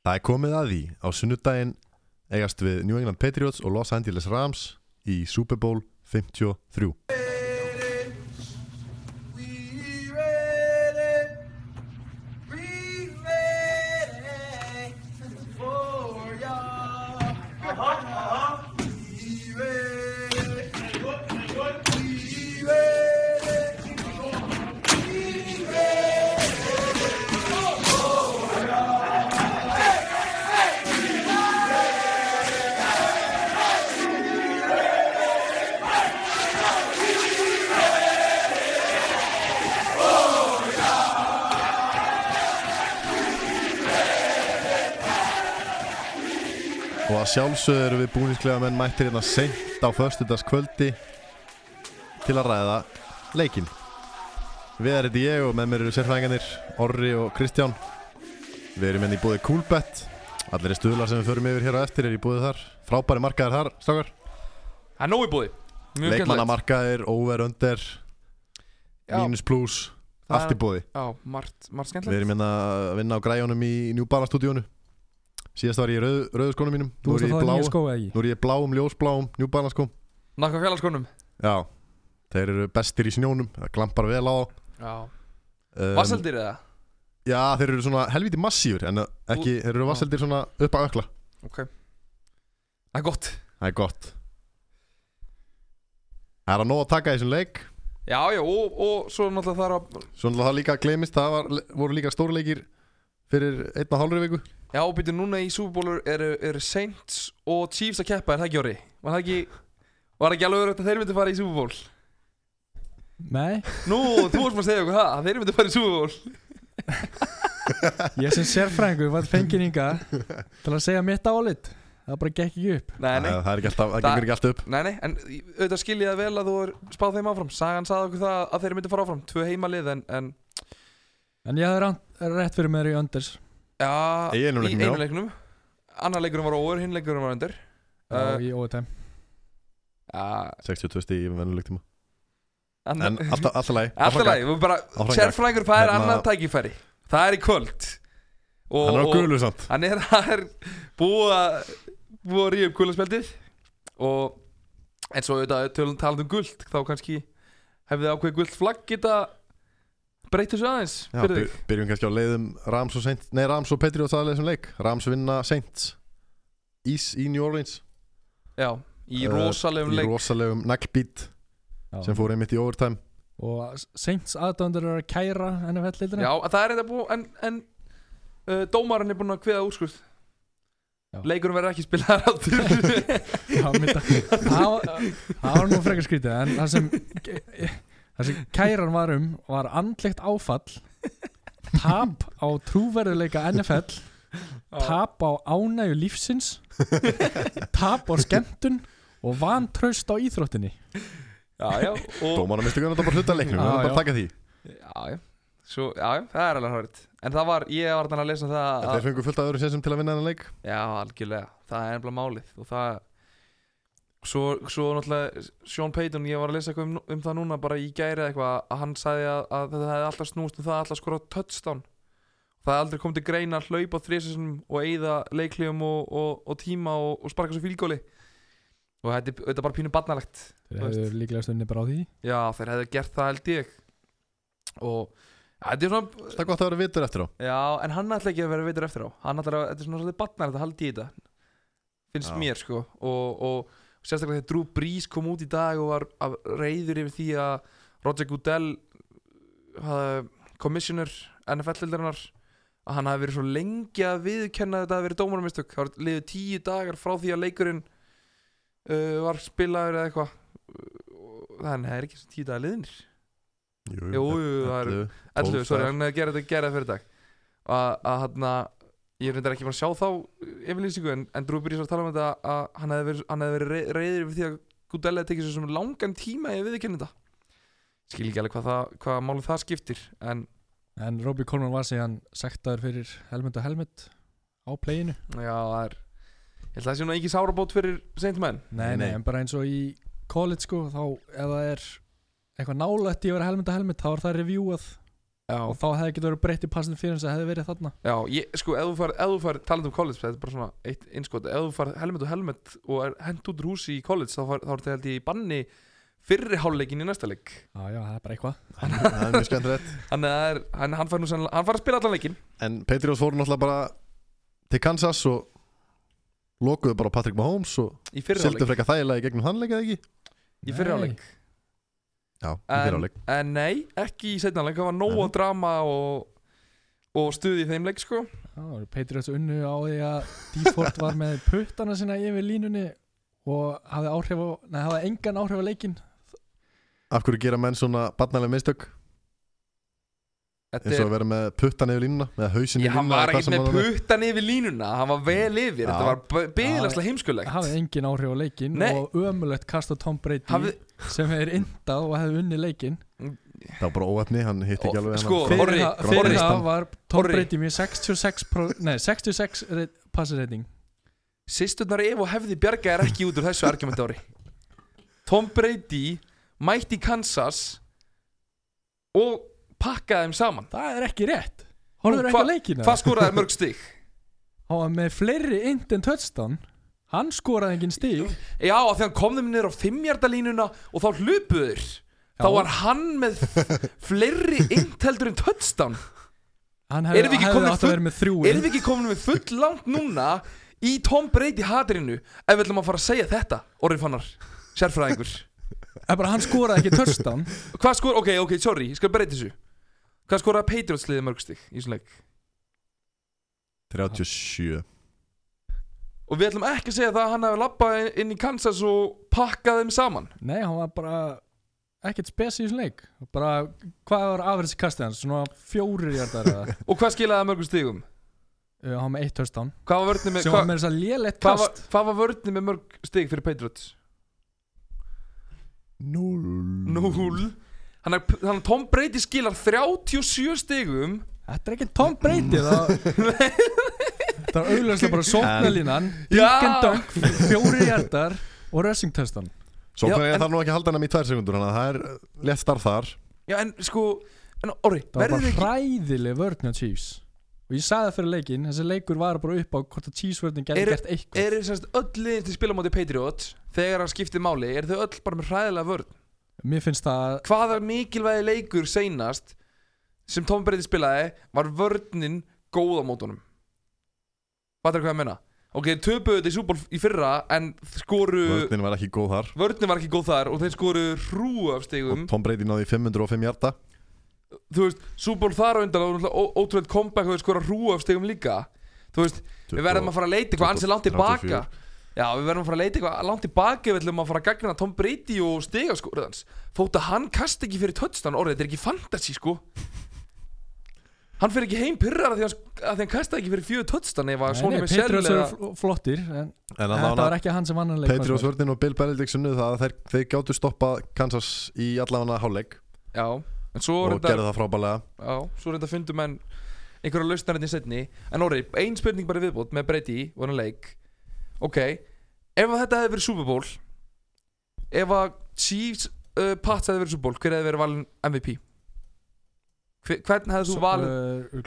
Það er komið að því. Á sunnudaginn eigast við New England Patriots og Los Angeles Rams í Super Bowl 53 sjálfsögðu eru við búnisklega menn mættir hérna seint á föstudagskvöldi til að ræða leikinn. Við erum þetta ég og með mér eru sérfræðingarnir Orri og Kristján. Við erum hérna í búið Coolbet. Allir stuðlar sem við förum yfir hér á eftir er í búið þar. Frábæri markaðir þar, stakar. Það er nóg í Mjög Leikmannamarkaðir, over, under, Já. mínus, plus, Það- allt í búið. Já, margt, margt Við skemmtilegt erum hérna að vinna á græjónum í New Balance stúdíónu. Síðast var ég í rauð, rauðu skónum mínum. Þú Nú er ég í blá, ekki? nú er ég í bláum, ljósbláum, New Balance skóm. Nakka fjallarskónum Já, þeir eru bestir í snjónum, það glampar vel á um, Vasseldir eða? Já, þeir eru svona helviti massífur en ekki, þeir eru vasseldir svona upp að ökla. Ok. Það er gott. Það er gott. Það er að nóg að taka þessum leik. Já, já, og, og svo náttúrulega það er að Svo náttúrulega það líka gleymist, það var, voru líka stórleikir fyrir einn og hálfri viku Já, býttu núna í Super Bowl eru, eru Saints og Chiefs að keppa, er það ekki orði? Var það ekki Var það ekki alveg örugt að þeir myndi fara í Super Bowl? Nei, Nú, þú varst maður að segja okkur það, að þeir myndi fara í Super Bowl. Ég sem sérfræðingur var fengið hinga til að segja mitt álit. Það bara gekk ekki upp. Nei, nei, Það er ekki alltaf, það Það- gengur ekki alltaf upp. Nei, nei, en auðvitað skil ég það vel að þú er spáð þeim áfram. Sagan sagði okkur það að þeir myndi fara áfram. Tvö heimalið en, en En ég hafði rétt fyrir mér í önders Já, Í einum leiknum, já. leiknum. Annar leikurinn var over, hinn leikurinn var undir. Uh, uh, í overtime. Já, 62 stíð í vennuleik tíma En annar alltaf, lagi. Alltaf leið, við bara Áfram Sérfræðingur fær Hérna- annað tækifæri. Það er í kvöld. Og, Hann er á og- gulu samt. Hann er, er búið að búið að ríða upp gulaspjaldið og en svo auðvitað tölum talað um guld þá kannski hefði ákveðið guld flagg geta breytt þessu aðeins Já, fyrir þig? byrjum kannski á leiðum Rams og Saints Nei, Rams og Patriots aðlega þessum leik. Rams vinna Saints Ís í New Orleans. Já, í Uh, rosalegum Í leik. rosalegum naglbít Já. sem fór einmitt í overtime. Og Saints aðdöndur eru að kæra NFL-lildina Já, það er þetta búið en, en uh, dómarinn er búinn að kveða úrskurð. Já. Leikurinn verður ekki spilaðar áttur Já, mynda Það var- það var nú frekar skrítið En það sem Það sem kæran var um Var andlegt áfall Tap á trúverðuleika NFL Tap á ánægju lífsins Tap á skemmtun Og vantraust á íþróttinni. Já, já, og Dómarna mistu hvernig þetta bara hluta leiknum Við erum bara já. að taka því. Já, já, svo, já, já, það er alveg hárið En það var, ég var þannig að lesa það Þeir að, fengur fullt af öðru sénsum til að vinna þennan leik. Já, algjörlega, það er ennbla málið Og það Svo, svo náttúrulega Sean Payton, ég var að lesa eitthvað um, um það núna bara í gæri eða eitthvað að hann sagði að, að þetta hefði alltaf snúst um það að alltaf skora touchdown. Það hefði aldrei komið til greina að hlaupa þrísinum og eyða leiklífum og, og, og tíma og, og sparka svo fílgóli og þetta er þetta er bara pínu barnalegt Þeir hefur líklega stunni bara á því. Já þeir hefði gert það held ég. Og ja, þetta er svona Það er gott að vera vitur eftir á. Já en hann ætla ekki að vera veitur eftir á. Hann ætla að þetta er svona svolítið barnalegt að haldi í þetta finnst Já. mér sko. Og, og sérstaklega þegar Drew Brees kom út í dag og var reyður yfir því að Roger Goodell hafði commissioner NFL-dildarinnar að hann hafi verið svo lengi að viðkenna þetta að verið dómarumistök það var liðið tíu dagar frá því að leikurinn uh, var spilaður eða eitthvað. Uh, þannig að það er ekki tíu dagar liðinir Jú, Jú, það er- 11. 11, 12 sorry, hann gerði þetta gerði fyrir dag. Að, að hann ég er reyndar ekki fann að sjá þá yfirlýsingu en, en Drew Brees var að tala um þetta að hann hefði verið, hann hefði verið rey- reyður yfir því að Goodell hefði tekið sér svona langan tíma í að viðurkenna þetta. Skil ekki alveg hvað, það, hvað málum það skiptir en En Robbie Coleman var síðan sektaður fyrir helmet og helmet á playinu. Já, það er ég held að það sé nú ekki sárabót fyrir seint menn. Nei, Nei, nei, nei. en bara eins og í college sko þá ef það er eitthvað nálætt í að vera helmet og helmet þá er það reviewað Já, og þá hefði getur verið breytt í passinu fyrir þess að hefði verið þarna. Já ég, sko, ef þú far, ef þú far talað um college, þetta er bara svona eitt innskot. Ef þú far helmet og helmet og er hent út úr húsi í college, þá, far, þá er þetta held ég í banni fyrri hálfleikin í næsta leik. Já, já, það er bara eitthvað. Það er mjög skemmtilegt. Þannig að er, hann, hann fær nú sennilega, hann fær að spila allan leikin En Patriots fóru náttúrulega bara til Kansas og lokuðu bara Patrick Mahomes og í fyrri sildu frekar þægilega í gegnum hann leik eða ekki? Í fyrri Nei. Já, en, en nei, ekki í setna leik, það var nóg Nei. drama og, og stuði í þeim leik sko. Patriots unnu á því að Default var með puttana sína yfir línunni og hafði áhrif á, nei, hafði engan áhrif á leikinn. Af hverju gera menn svona barnalega mistök eins og að vera með puttan yfir línuna með hausin ég, í hann línuna var sem með hann var puttan yfir línuna hann var vel yfir, Já. þetta var byggðaslega heimskulegt. Hafði engin áhrif á leikinn Nei. og ömulegt kast á Tom Brady Hafði, sem er indað og hefði unni leikinn. Það var bara óefni, hann hitti Ó, ekki alveg sko, fyrir, það, fyrir það var Tom Orri. Brady með 66 pro, nei, 66 rate- passer rating sýsturnar ef og hefði bjarga er ekki út úr þessu argument ári Tom Brady mætti í Kansas og pakkaði þeim saman. Það er ekki rétt. Horfður ekki á leikina hvað skoraði mörg stig? hann var með fleiri int en touchdown. Hann skoraði engin stíl Já, af því hann kom þeim niður á fimmjardalínuna og þá hlupuður þá var hann með fleiri inteldur en touchdown. Hann Erum við ekki komin að með við full langt núna í Tom Brady hatrinu ef við ætlum að fara að segja þetta orðin fannar, sérfræðingur? En bara hann skoraði ekki touchdown. Hvað skor, ok, ok, sorry, ég skal breyta þessu Hvað skoraði Patriots liðið mörg stig í þessum leik? 37 Og við ætlum ekki að segja það að hann hefði labbað inn í Kansas og pakkað þeim saman. Nei, hann var bara ekkert spes í þessum leik. Bara, hvað var afriðs kastið hans? Svona fjórir hjartar eða? Og hvað skilaði það mörgum stigum? Uh, hann með eitt touchdown. Hvað var vörnið með, sem var hvað, með mörg stig fyrir Patriots? 0 Núl Þannig að Tom Brady skilar 37 stigum. Þetta er ekki Tom Brady það það var auðvitað bara sóknalínan dunk, fjórir hjartar og rushing en- að það nú ekki að halda hann í tvær sekundur Þannig að það er létt starf þar. Já en sko En orri, það var verður bara ekki hræðileg vörn á Chiefs. Og ég sagði það fyrir leikin þessi leikur var bara upp á hvort að Chiefs vörnin gæti gert eitthvað. Er semst öll liðin til spila á móti Patriots Þegar hann skiptir máli? Er þau öll bara með hræðilega vörn mér finnst það Hvaða mikilvægi leikur seinast Sem Tom Brady spilaði Var vörnin góð á mótunum? Fattar hvað ég meina? Ok, þeir töpuðu þetta í Super Bowl í fyrra En skoru Vörnin var ekki góð þar. Vörnin var ekki góð þar Og þeir skoru hrú af stigum. Og Tom Brady náði í 505 hjarta Þú veist, Super Bowl þar á undan Og náttúrulega ó- ótrúlegt comeback Og þeir skora hrú af stigum líka. Þú veist, við verðum að fara að leita eitthvað ansið langt tilbaka. 34. Já, við verðum að fara að leita eitthvað langt tilbaka Við ætlum að fara að gagna Tom Brady og stigaskorið hans. Þótt að hann kasti ekki fyrir touchdown Orðið, þetta er ekki fantasy sko. Hann fyrir ekki heim pyrrar að því hann, að því hann kasta ekki fyrir fjögur touchdown Ef að Sony nei, Michel Patriots eða eru fl- flottir en En þetta að var ekki hann sem vann hann leik Patriots vörnin og Bill Belichick sunnu það að þeir, þeir gáttu stoppa Kansas í allavega hálfleik. Já, en svo og reyndar gerðu það frábælega Já, svo reynda fundum menn einhverja lausnarinn í setni En orðið, ein spurning bara í viðbót með Brady og hann leik. Ok, ef þetta hefði verið Super Bowl Ef að Chiefs uh, Pats hefði verið Super Bowl Hver hefði verið valin MVP? Hver, hvern hefði þú valið?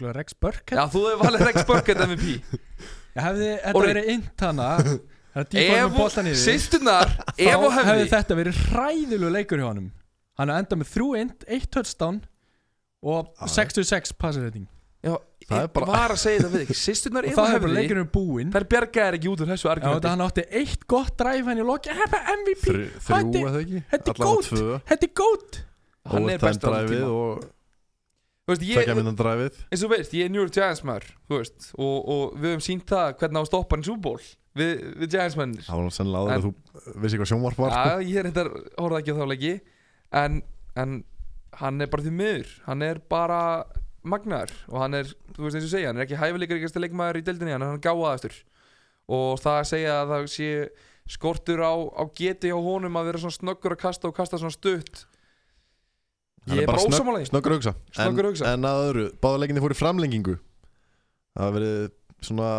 uh, Rex Burkhead Já, þú hefði valið Rex Burkhead MVP ég hefði þetta verið int hana það er dífað Ef yfir Sýstunar, ef og hefði hefði þetta verið hræðilegu leikur hjá honum hann hefði endað með þrjú int, eitt touchdown og Já. 66 passer rating Já, Það er ég bara- var að segja það við ekki þá og hefði búinn Þær bjargaðir ekki út úr þessu argumenti. hann átti eitt gott drive hann í loki. Það er MVP, Þrjú Þetta- eða ekki? þetta er Allavega gót. tvö. Þetta er gót Hann er allra driveið tíma. og Þú veist, ég, eins og veist, ég er New York Giants maður þú veist, og, og við höfum sínt það hvernig á að stoppa hann í Super Bowl við, við Giants mennir Það var sennilega áður En- að þú vissi hvað sjónvarp var sko. Já, ég er þetta horfði ekki á þá leiki. En, en hann er bara því miður. Hann er bara magnaður og hann er, þú veist eins og segja, hann er ekki hæfileikar ekki leikmaður í deildinni, hann er hann gáðastur og það að segja að það sé skortur á, á geti hjá honum að vera svona snöggur að kasta og kasta svona stutt. Hann ég er bara því. Snöggur hugsa. Snöggur en, hugsa. en að öðru, báða leikinni fór í framlengingu. Það hafa verið svona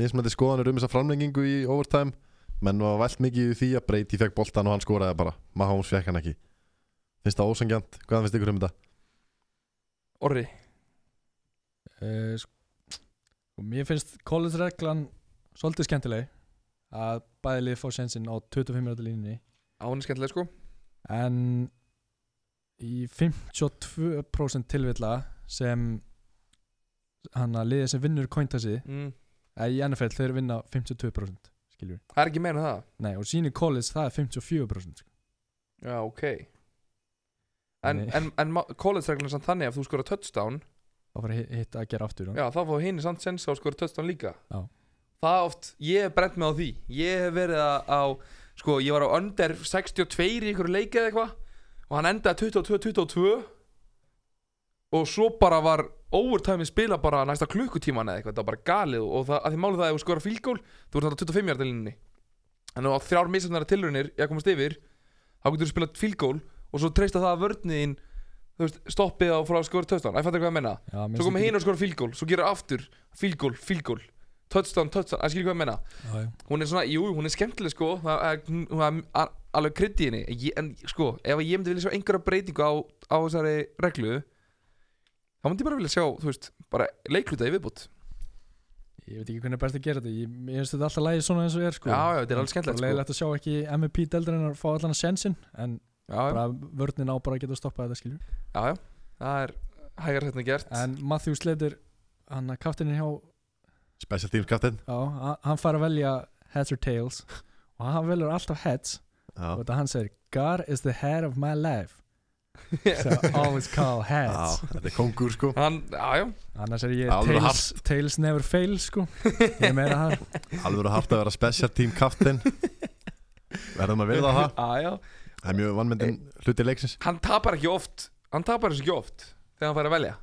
mismætti skoðanir um þessa framlengingu í overtime. Menn var vælt mikið því að Brady fekk boltan og hann skoraði bara. Mahomes fekk hann ekki. Finnst það ósangjant? Hvað finnst ykkur um þetta? Orri uh, sko, Mér finnst college reglan svolítið skemmtileg að bæði lið fá sensin á 25 minúti línunni. Á er skemmtileg sko. En í 52% tilvilla sem hann að liðið sem vinnur cointasi mm. eða í NFL þeir vinna 52% skiljur það er ekki meira en það? Nei, og síni college það er 54% sko. já ok. En, en, en college-reglun er samt þannig að þú skora touchdown þá fara hitt að gera aftur já. Þá fá hinn samt sens á að skora touchdown líka. Já. það oft ég hef brent mig á því. Ég hef verið að, á sko ég var á under 62 í einhverju leiki eða eitthvað og hann endaði 22-22 og svo bara var overtime spila bara næsta klukkutíman eða eitthvað, þetta var bara galið og það, að því málið það að ef þú skora fílgól þú ert náttúrulega 25 hjarta línunni. En á þrjár misöfnara tilraunir ég komast yfir þá getur þú spilað fílgól og svo treysta það að vörniðin þú veist, stoppið á frá að skora touchdown, ég fattar hvað ég menna Já, mér svo finnst hinn og skora fílgól, svo gerir aftur fílgól, fílgól, touchdown, touchdown að skilja hvað ég menna, ekki- Já, já. hún er svona jú, hún er skemmtileg sko, það er, hún er a- alveg krydd í henni, ég, en sko ef ég myndi vilja sjá einhverja breytingu á, á þessari reglu þá myndi ég bara vilja sjá, þú veist, bara leikluta í viðbútt Ég veit ekki hvernig er best að gera þetta. Ég, ég finnst þetta alltaf lægi svona eins og er sko. Já, já, þetta er alveg skemmtilegt, sko. leiðilegt að sjá ekki MVP deildurinn að fá allan að sensin En bara vörnin á bara að geta stoppað þetta skilju já, já, það er hægar hérna gert. En Matthew Slater Hann að kaftinin hjá Special Teams kaptinn Já, hann- fær að velja heads or tails. Og hann velur alltaf heads. Já, Og þetta hann segir God is the head of my life. So always call Já, heads þetta er kongur sko. Hann, já, já, Annars er ég tails, tails never fail sko. Ég er meira þar Alveg hart að vera Special Team kaptinn Verðum að virða það. Já, já Það er mjög vannmyndin hluti leiksins. Hann tapar ekki oft hann tapar þessu ekki oft þegar hann fær að velja.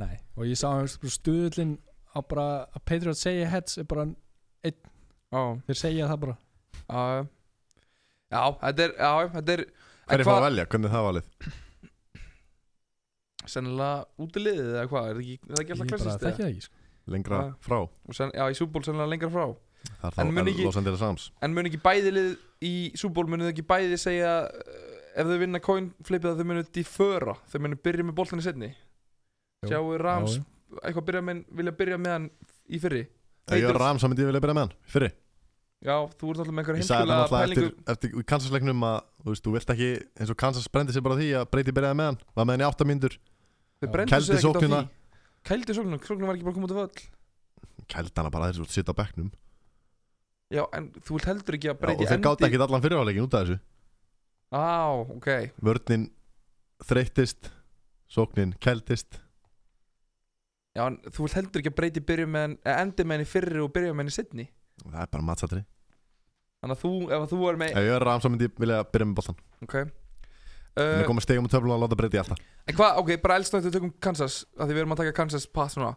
Nei, og ég sá stuðlinn á bara að Patriot segja heads er bara, já, þeir segja það bara. Já, já, þetta er, já, þetta er Hver er fara að velja? Hvernig er það valið? sennilega útiliðið eða hvað, er það ekki, er það ekki Ég alltaf bara klassist þekki það ekki sko. Lengra Já. frá. Og sen, já, í súból sennilega lengra frá Það er En þá mun ekki- Los Angeles Rams. En mun ekki bæði lið í súból munu þau ekki bæði segja uh, ef þau vinna coin flipið að þau munu difföra þau munu byrja með í setni sjáu Rams Já, eitthvað byrja með, vilja byrja með hann í fyrri? Raiders- Rams þá myndi ég vilja byrja með hann Fyrri. Já, þú ert alltaf með einhverja Ég sagði það pælingu eftir, eftir í Kansas-leiknum að þú veist, þú vilt ekki eins og Kansas brendi sér bara á því að breyti byrjaði með hann var með hann í 8 mínútur. Þau Já. brendu Kældi því. Kældi sóknina, sóknina var ekki bara að koma út af völl. Kælt hana bara þess að sitta á bekknum já, en þú vilt heldur ekki að Já, breyti og þeir gátt ekki allan fyrirháleikin út af þessu. Á, ok. Vörnin þreyttist sóknin kæltist Já, en þú vilt heldur ekki að breyti byrja með hann eða endi með hann í fyrri og byrja með hann í setni og það er bara matsatri. Þannig að þú, ef að þú er með ef ég er Rams þá myndi ég vilja byrja með boltan Ok. En uh, það koma stegum á töflun og láta breyti alltaf. En hvað, ok, bara elst náttúrulega tökum Kansas því við erum að taka Kansas pass núna.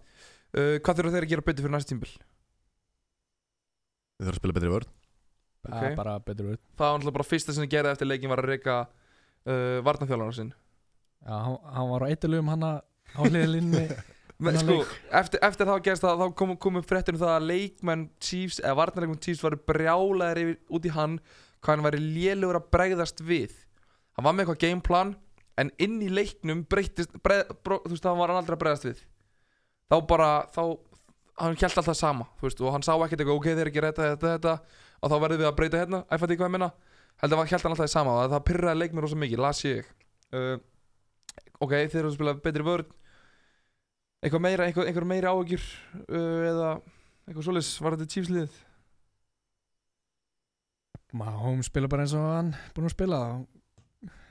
Uh, Hvað þurfa þeir að gera betur fyrir næsta tímbil? Við þurfum að spila betri vörn. Ok. okay. bara betur út Það var náttúrulega bara fyrsta sem þið gerði eftir leikin var að reyka uh, varnarþjálfarnar sinn. Já, hann, hann var á eitulugum hann á hliðlinni sko, eftir, eftir það gerst það, þá kom, kom upp fréttir um það að leikmenn Chiefs, eða varnarleikmenn Chiefs varu brjálæðir yfir, út í hann hvað hann væri lélugur að bregðast við. Hann var með eitthvað gameplan en inn í leiknum breytist breið, bró, þú veist, það var hann aldrei að bregðast við. Þá bara, þá hann held alltaf sama, veist, og hann sá ekkert eitthvað, ok, þeir ekki þetta, þetta, þetta og þá verðum við að breyta hérna, æfætti hvað ég menna held að held hann alltaf sama, það, það pyrraði leikmenn rosa mikið, las ég. Uh, ok, þeir eru að spila betri vörn. Eitthvað meira, einhver, einhver meira áhugjur uh, eða eitthvað svoleiðis var þetta Chiefs-liðið Mahomes spila bara eins og hann búin að spila?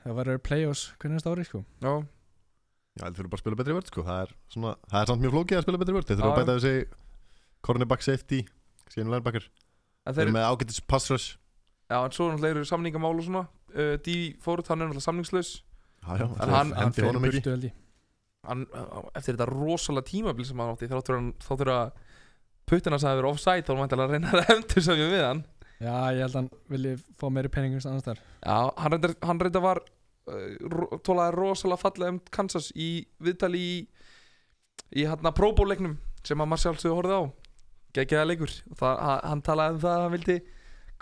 Það verður playoffs hvernig næsta ári sko. Já, Já, það þurfum bara að spila betri vörð sko. það, er svona, það er samt mjög flókið að spila betri vörð Þeir þurfum að bæta þessi cornerback safety síðan linebacker. En Þeir þeir eru með ágættis pass rush. Já, en svo náttúrulega eru samningamál og svona. Uh, D. Ford, hann er náttúrulega samningslaus. Já, já, En þeir hann- hendi fer honum ekki. hann, eftir þetta rosalega tímabil sem hann átti hann, þáttur að puttina sem hefur offside þá er hann væntanlega að reyna að endur sem við hann. Já, ég held að hann vilji fá meiri peningum annars þar já, hann hann reyndar var uh, tólaði rosalega fallega um Kansas í viðtali í í hann að Pro Bowl leiknum sem að maður sjálfsögðu horfði á. Geggjaða leikur. Og það, hann- talaði um það að hann vildi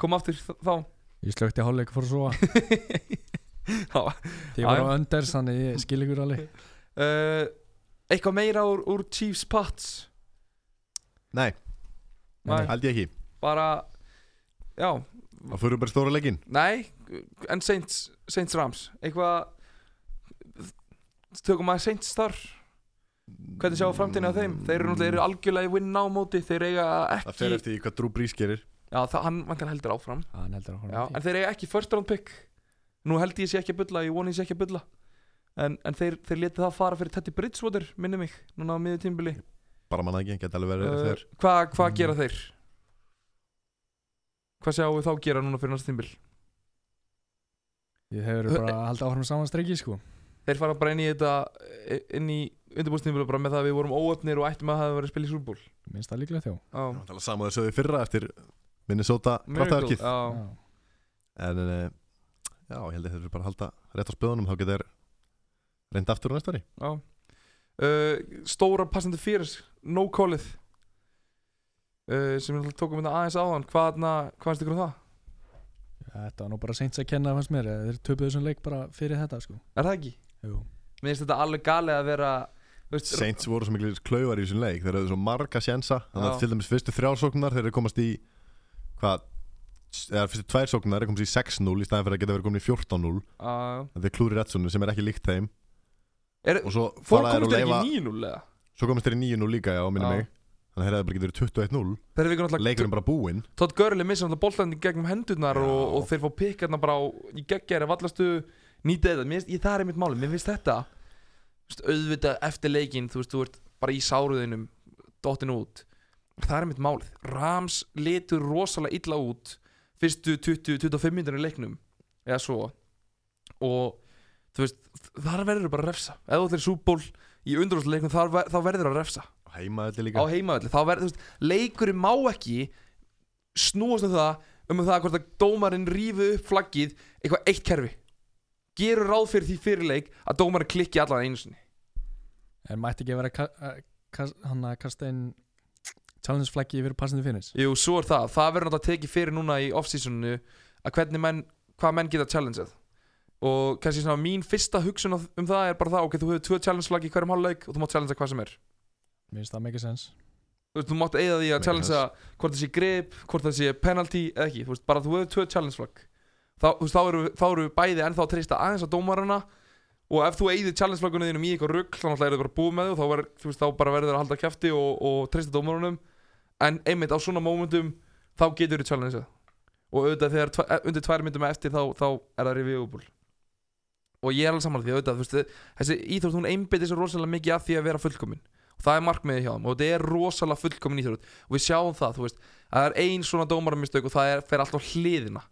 koma aftur þá. Ég slökti hálfleik fór svo ég var Já, á önders, þannig ég skil ykkur alveg. Uh, eitthvað meira úr, úr Chiefs Pats? Nei, Nei. held ég ekki. Bara, já Það fyrir bara stóra leikinn. Nei, en Saints Saints Rams, eitthvað tökum maður Saints þar. Hvernig sjáum framtíðinu á þeim? Þeir eru náttúrulega eru algjörlega í win now móti. Þeir eiga Það fer ekki eftir í hvað Drew Brees gerir. Já, það, hann vantar heldur áfram. Já, hann heldur að já, en þeir eiga ekki first round pick. Nú held ég sé ekki að bulla, ég voni ég sé ekki að bulla. En, en þeir, þeir leti það fara fyrir Teddy Bridgewater, minni mig núna á miður tímbili Bara manna ekki, geta alveg verið uh, þeir. hvað hva Mm. gera þeir hvað sjáum við þá gera núna fyrir næsta tímbil Ég hefur bara að halda áfram saman streiki sko. Þeir fara bara inn í þetta inn í undirbúrstímbil bara með það að við vorum óöfnir og ættum að hafa verið að spila í Bowl. Minnst það líklega þjó Það er saman þessu við fyrra eftir Minnesota já, En uh, já, ég held að þeir eru bara að halda rétt á spöðunum Þá geta þeir reynd aftur á næsta ári já. Uh, stóra passandi fyrir no callið uh, sem við tókum þetta aðeins áðan. Hvað, hvað finnst ykkur um það? Þetta var nú bara seint að kenna fannst mér. Þeir töpuðu þessum leik bara fyrir þetta sko. Er það ekki? Jú. Mér finnst þetta alveg galið að vera Saints voru svo miklu klauvar í þessum leik. Þeir eru svo marga sjensa Þannig að til dæmis fyrstu þrjálsóknar Þeir eru komast í Hvað Eða fyrstu tvær sóknar er komast í 6-0 Í staðin fyrir að geta verið komin í 14-0 uh, Þeir klúri réttsonu sem er ekki líkt þeim. Er, Og svo fór fara þeir þeir ekki 9-0 eða? Svo komast þeir í 9-0 líka, já, minni mig Þannig að hefði bara getur 21-0 þeir eru náttúrulega Leikurinn bara búinn. Todd Gurley missa náttúrulega boltandi gegnum hendurnar Já. og, og þeir fá pikkarna bara á, í geggjæri vallastu nýta þetta, ég, það er mitt máli mér finnst þetta veist, auðvitað eftir leikinn, þú veist, þú ert bara í sáruðinum dottin út. Það er mitt málið, Rams litur rosalega illa út fyrstu 20-25 minnir í leiknum eða svo. Og þú veist, þar verður bara að refsa. Ef þú ætlir súból í undrúsleiknum þá verður að refsa Heimaðalli á líka. Heimavelli. Þá verður, þú veist, leikurinn má ekki snúast um það um það hvort að dómarinn rífi upp flaggið eitthvað eitt kerfi. Gerur ráð fyrir því fyrirleik að dómarinn klikki allan einu sinni. En mætti ekki að vera hann að kasta inn challenge flaggi fyrir passandi finnis Jú, svo er það, það verður náttúrulega tekið fyrir núna í off-seasonu að hvernig menn, hvað menn geta challengeað og kannski svona mín fyrsta hugsun á- um það er bara það, ok, þú hefur tvö challenge flaggi í hverjum hálfleik og þú mátt challengea hvað sem er Minnst það make sense. Þú, veist, þú mátt eigða því að challengea hvort það sé grip, hvort það sé penalty eða ekki, þú veist, bara þú hefur tvö challenge flagg þá, þú veist, þá eru, þá eru við bæði ennþá að treysta aðeins á dómarana og ef þú eigðir challenge flaggunum þínum í eitthvað rugg þá náttúrulega eru þið bara búið með þú þá, ver, þú veist, þá bara verður að halda kæfti og, og treysta dómarunum. En einmitt á svona mómentum þá getur þið challengeað. Og auðvitað þegar tva, eh, undir tvær myndum eftir þá, þá er það reviewable. Og ég er alveg saman því auðvitað þú veist, þessi íþrótt hún einbyttir sér rosalega mikið að því að vera fullkomin. og það er markmiðið hjá þeim og þetta er rosalega fullkomin íþrótt. Og við sjáum það, þú veist að það er ein svona dómaramistök og það er, fer alltaf hliðina.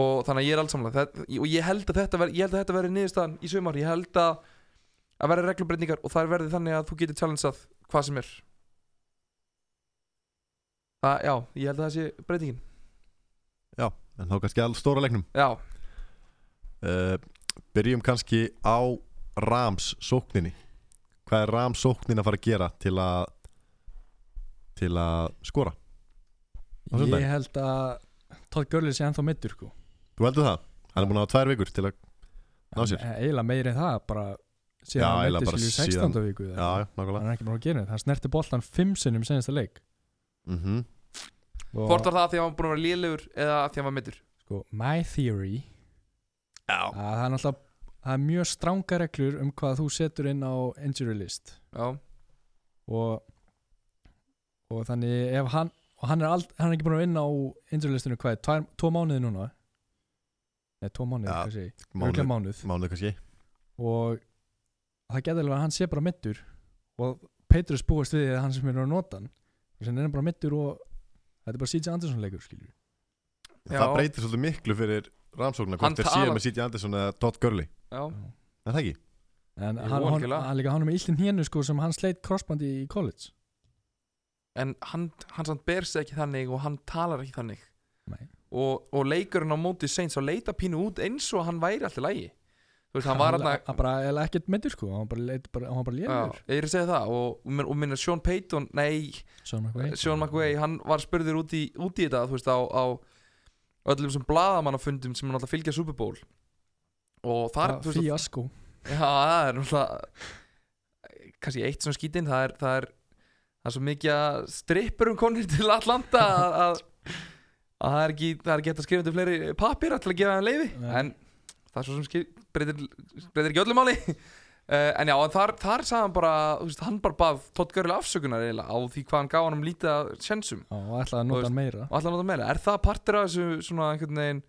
Og þannig að ég er alls saman og ég held að þetta ver, ég held að þetta verði niðurstaðan í sumar. Ég held að að verði reglubreitingar og það er verði þannig að þú getur challengeað hvað sem er. Það, já, ég held að það sé breytingin. En þá kannski all stóra leiknum. Já, uh, Byrjum kannski á Rams sókninni Hvað er Rams sóknin að fara að gera til að til að skora? Ég held að Todd Gurley sé ennþá middur sko Þú heldur það? Hann er búin að hafa tvær vikur til að ná sér En Eiginlega meiri en það bara síðan hann meiddist, bara skilju, 16. síðan- viku eða Já, eitthvað. já, nákvæmlega hann er ekki bara að gera þetta hann snerti boltan fimm sinnum senasta leik mm og hvort var það að því að hann búin að vera lélegur eða að því að hann var mittur sko, my theory Já að það er náttúrulega það er mjög stránga reglur um hvað þú setur inn á injury list. Já, og og þannig ef hann og hann er, ald, hann er ekki búin að vinna á injury listinu hvað er, tvær, tvo mánuði núna? Nei, tvo mánuði, sé ég Mánuð, mánuð. mánuð kannski. Og það getur alveg að hann sé bara mittur og Petrus búast við því að hann sem er að nota hann og sem er bara mittur og þetta er bara C.J. Anderson leikur skilju. Það breytir svolítið miklu fyrir Ramsóknar Hann Hvort þeir séu með C.J. Anderson eða Todd Gurley. Já, Er það ekki? en Jú, hann, hann, hann, líka hann er með illin hénu sko sem hann sleitt crossbandi í college. En hann, hann samt ber sig ekki þannig og hann talar ekki þannig. Nei. og, og leikurinn á móti Saints á leita pínu út eins og hann væri alltaf lægi þú veist, hann var alltaf hann bara ekkert mittur sko hann var bara, leit, bara, hann var bara Já, lélegur ég er að segja það og, og, og minna Sean Payton, nei Sean McVay. Sean McVay, hann var spurður út í, út í þetta þú veist á, á öllum sem blaðamannafundum sem hann alltaf fylgja Super Bowl. Og þar, þú veist, Fiasko já, það er náttúrulega kannski eitt svona skítinn það er, það er, það er svo mikið að strippur um konir til Atlanta að, að, að það er ekki það er hægt að skrifa undir fleiri pappir til að gefa leifi Nei. en það er svo sem breytir, breytir ekki öllu máli uh, en já, en þar, þar sagði hann bara þú veist, hann bara bað Todd Gurley afsökunar eiginlega á því hvað hann gaf hann um lítið að sjensum Já, og ætlaði að nota hann meira. og allan á það meira, er það partur af þessu svona einhvern veginn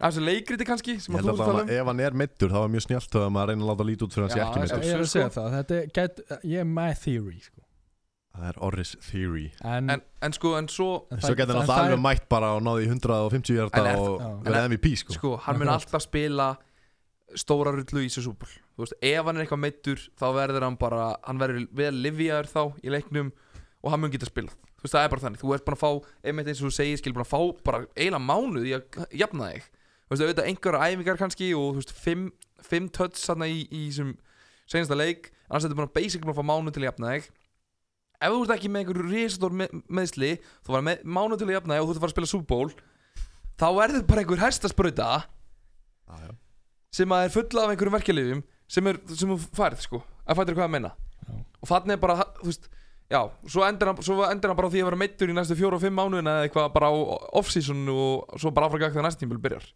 af þessu leikriti kannski sem Ég að þú að vil tala um? ef hann er meittur þá er mjög snjált að maður reyna að láta lítið út fyrir hann sé Já, ekki já, meittur Ég er að sko. segja það, þetta get, ég er my theory sko. Það er Orris Theory. En, en, en sko, en svo en Svo getur hann alltaf alveg mætt bara og náði í 150 En hjarta er- og Já. verið MVP sko. sko, hann mun alltaf spila stóra rullu í þessu súpul þú veist, ef hann er eitthvað meittur þá verður hann bara, hann verður vel livjaður þá í leiknum og hann mun geta spilað. Þú veist, það er bara þannig, þú ert bara að fá einmitt eins og þú segir, skil, bara að fá bara eiginlega mánuð í að jafna þig. Þú veist, auðvitað einhverja æfingar kannski og þú veist, fimm, fimm töts þarna í, í þessum senasta leik annars er þetta bara basic bara að fá mánuð til að jafna þig. Ef þú ert ekki með einhverju risastór með, meðsli, þú var með mánuð til að jafna þig og þú ert að fara að spila Bowl þá er þetta bara einhver hestasprauta Já, já. sem að er fulla af einhverjum verkefliðum sem, er, sem þú færð sko. Að fættir hvað að menna Já. og þannig er bara, þú veist já, svo endur hann, svo endur hann bara á því að vera meittur í næstu fjóru og fimm mánuðina eða eitthvað bara á off-season og svo bara áfram gægt þegar næsta tímul byrjar.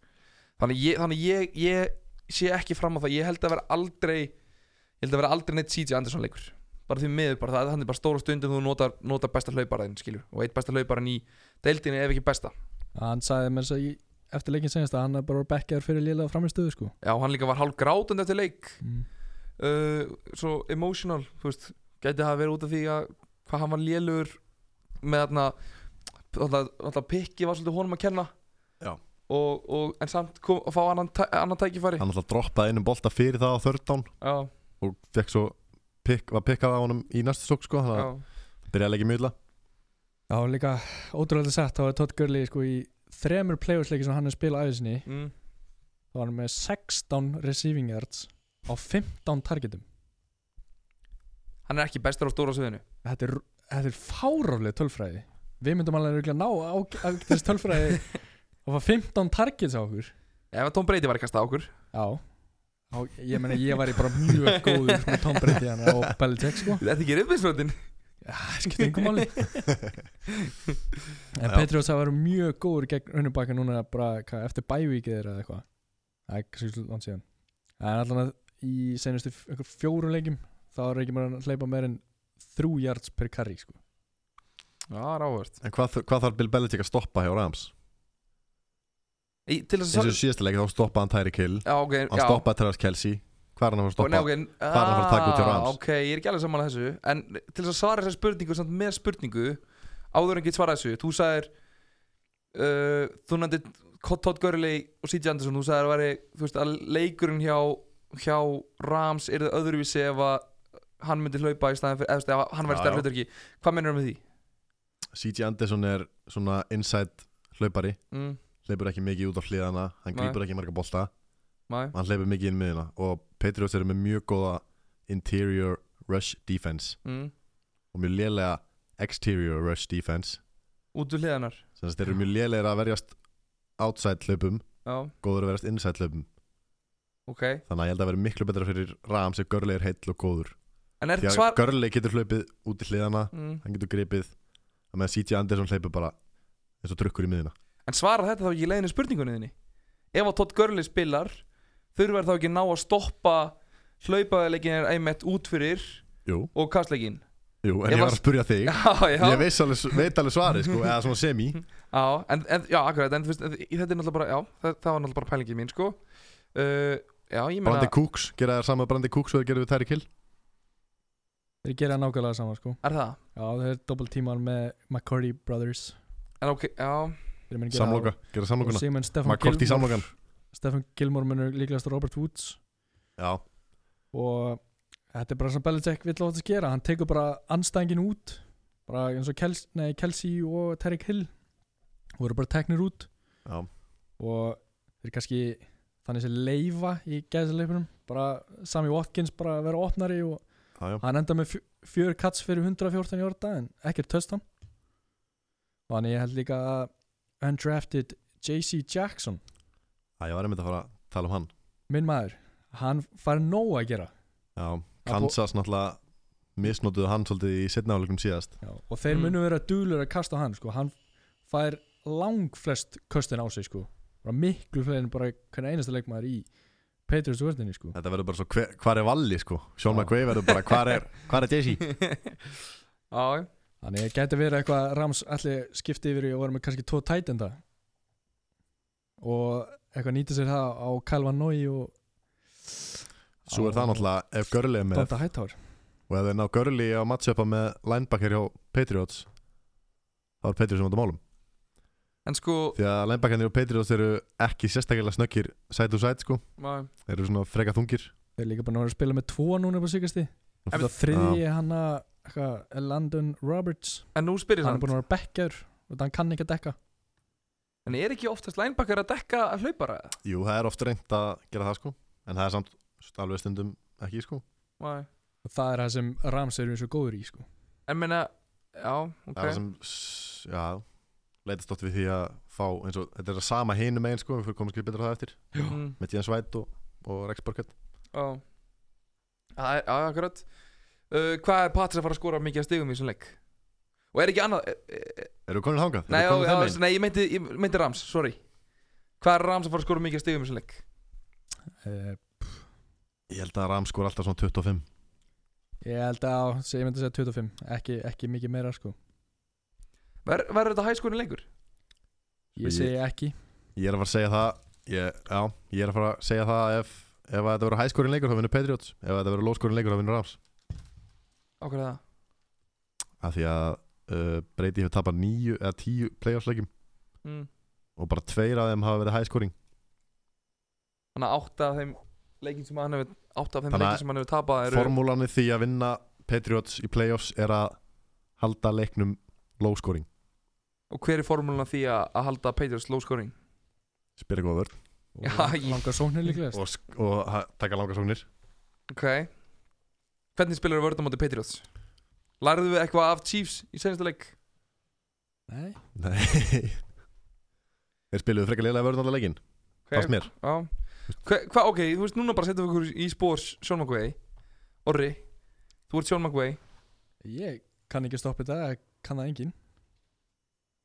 Þannig ég, þannig ég, ég sé ekki fram á það, ég held að vera aldrei ég held að vera aldrei neitt CJ Anderson leikur. Bara því miður bara, það er bara stóra stundin þú notar, notar besta hlauparaðin skilur. Og eitt besta hlauparan í deildinni ef ekki besta. Hann sagði mér að í, eftir leikin senast að hann er bara bekkjar fyrir lélega framistöðu sko. já, hann líka var hálf grátund eftir leik mm. uh, svo emotional þú veist, gæti það verið út af því að hvað hann var lélugur með þarna alltaf pikki var svolítið honum að kenna Já. og, og en samt kom, að fá annan, tæ, annan tækifæri Hann alltaf droppaði einum bolta fyrir það á þörðdán já, og fekk svo pick, var pikkað á honum í næstu sók sko þannig að byrjaði ekki mjög illa Já, líka ótrúlega sagt þá er Todd Gurley sko í þremur playoffsleiki sem hann er spilað aðeins sinni mm, þá var hann með 16 receiving yards á 15 targetum. Hann er ekki bestur á stóra sviðinu. Þetta er, þetta er fáraflega tölfræði. Við myndum alveg örugglega ná á, á þessi tölfræði og fá 15 targets á okkur. Ef að Tom Brady var ekki að stað okkur. Já. Á, ég meina ég væri bara mjög góður sko, Tom Brady hann og Belichick sko. Þetta er ekki reyðbeinsflöndin Já, skipt engum máli. En Já. Patriots hafa verið mjög góður gegn unnubaka núna bara hvað, eftir bævíkið eða eitthvað? Það er kannski svolítið langt síðan. En allan að í senustu f- einhver fjórum leikjum þá er ekki maður að hleypa meir en þrjú yards per carry sko. já, ráðvört En hvað, hvað þarf Bill Belichick að stoppa hjá Rams? Í, til þess eins og að síðasta leik þá stoppaði hann Tyreek Hill. Já, ok, hann já. stoppaði Travis Kelsey hvað er hann að fara að stoppa? okay, Hvað er hann að fara að taka út hjá Rams? Ah, Ok, ég er ekki alveg saman að þessu En til þess að svara þessar spurningu samt með spurningu Áður en get svara þessu Þú sagðir uh, Þú nefndir Todd Gurley og C.J. Anderson Þú sagðir að veri Þú veist að leikurinn hjá Hjá Rams er það öðruvísi ef að Hann myndi hlaupa í staðin fyrir Eða hann væri Já, stærri já. hlutur ekki Hvað mennur með því? C.J. Anderson er svona inside hlaupari Mm, hleypur ekki mikið út á hliðana hann grýpur ekki marga bolta hann hleypur mikið inn miðina og Patriots eru með mjög góða interior rush defense. Mm, og mjög lélega exterior rush defense. Út úr hliðanar þess að þeir eru mjög lélegir að verjast outside hlaupum Já, góður að verjast inside hlaupum. Ok. Þannig að ég held að vera miklu betra fyrir Rams ef Gurley er heill og góður. En því að svar Gurley getur hlaupið út í hliðana mm, hann getur gripið að með C.J. Anderson hleypur bara eins og drukkur í miðina En svara þetta þá ekki í leiðinu spurningunni þinni? Ef að Todd Gurley spilar Þurfar þá ekki ná að stoppa Hlaupaðleikin einmitt út fyrir jú, Og kastleikin jú, en Ég ég var- að spurja þig. Já, já. Ég veist alveg, veit alveg svarið sko, eða svona semi. Já, en, en, já, akkurat En þetta er náttúrulega bara Já, það, það var náttúrulega bara pælingið mín, sko. Uh, Já, ég meina Brandi Cooks, gera þér saman Brandi Cooks og þeir gerðu við Tyreek Hill? Þeir gera nákvæmlega saman sko. Er það? Já, þeir doppel tímar með McCurdy Brothers. En ok, já. Samloka, gera samlokuna. Gilmore samlokan Stefan Gilmore munur líklegast Robert Woods. Já, og þetta er bara sem Belichick vill á þetta gera. Hann tekur bara anstæðingin út bara eins og Kels, nei, Kelsey og Terry Hill voru bara teknir út. Já, og þeir kannski þannig sem leifa í gæðsleifunum bara Sami Watkins bara að vera opnari og já, já. hann enda með fjö- fjögur kats fyrir 114 í orða en ekkert töstan og þannig ég held líka að undrafted JC Jackson Æ, ég var einmitt að fara að tala um hann minn maður, hann fær nóg að gera Já, Kansas náttúrulega misnotuðu hann svolítið í setna áleikum síðast Já, og þeir Mm. munu vera dúlur að kasta á hann sko. hann fær lang flest köstin á sig sko. miklu fleiri en bara hvernig einasta leikmaður í Patriots vördinni sko. Þetta verður bara svo hver, hvar er Valli sko Sean. McVay verður bara hvar er, hvar er Jay-Z Já, þannig að geti verið eitthvað Rams allir skipti yfir og voru með kannski tvo tætenda og eitthvað nýta sér það á Calvin Nói og Svo er það náttúrulega ef Gurley er með. Donta Hightower. Og ef þeir ná Gurley á matchupa með linebacker hjá Patriots þá er Patriots um þetta málum. En sko því að linebackerni og Patriots eru ekki sérstaklega snöggir side to side sko. Maður, þeir eru svona freka þungir. Þeir líka bara að vera að spila með tvo núna upp á síkasti það þriðji hann að Landon Roberts. En nú spyrir hann er samt. búin að vera bekkjaður og hann kann ekki að dekka En er ekki oftast linebacker að dekka að hlaupara eða? Jú, það er oft reynd að gera það sko. En það er samt alveg stundum ekki sko. Nei. það er það sem Rams eru eins og góður í sko. En meina, já, ok. Það er það sem, já leitast oft við því að fá eins og þetta er það sama hinum megin sko við fyrir komum skil betur á það eftir. Mm, með Jens White og, og Rex Burkett. Já, já, já, akkurat. Uh, Hvað er Patris að fara að skora mikið að stigum í þessum leik? Og er ekki annað e, e, Eru við komin þangað? Nei, Erum já, við já, megin? nei ég, meinti, ég meinti Rams, sorry Hvað er Rams að fara að skora mikið að stigum í þessum leik? uh, Ég held að Ram skor alltaf svona 25 ég held að ég myndi að segja 25 ekki, ekki mikið meira sko. Ver, Verður þetta hæskórin leikur? ég Ég- segi ekki Ég er að fara að segja það ég, Já, ég er að fara að segja það ef, ef að þetta verður hæskórin leikur þá vinnur Patriots Ef að þetta verður lóskórin leikur þá vinnur Rams Ákveð það Af því að uh, Brady hefur tapað níu eða tíu playoffs leikjum. Mm. og bara tveir af þeim hafa verið hæskóring Þannig að átta af þeim leikin sem hann hefur átta af þeim leikin sem hann hefur tapað eru Formúlan í því að vinna Patriots í playoffs er að halda leiknum lóskóring Og hver er formúlan því að, að halda Patriots low scoring? Spyrir góða vörð og Já, langar sóknir líklegast og, og ha- taka langa sóknir. Ok. Hvernig spilar þú vörðum á móti Patriots? Lærðu við eitthvað af Chiefs í senasta leik? nei. Nei. Þeir spiluðu frekar leilega vörð allar leikin Okay. Fast mér. Já. Hva, hva, ok, þú veist núna bara setjum við okkur í spór Sean McVay. Orri Þú ert Sean McVay. Ég kann ekki stoppa þetta ég kann það engin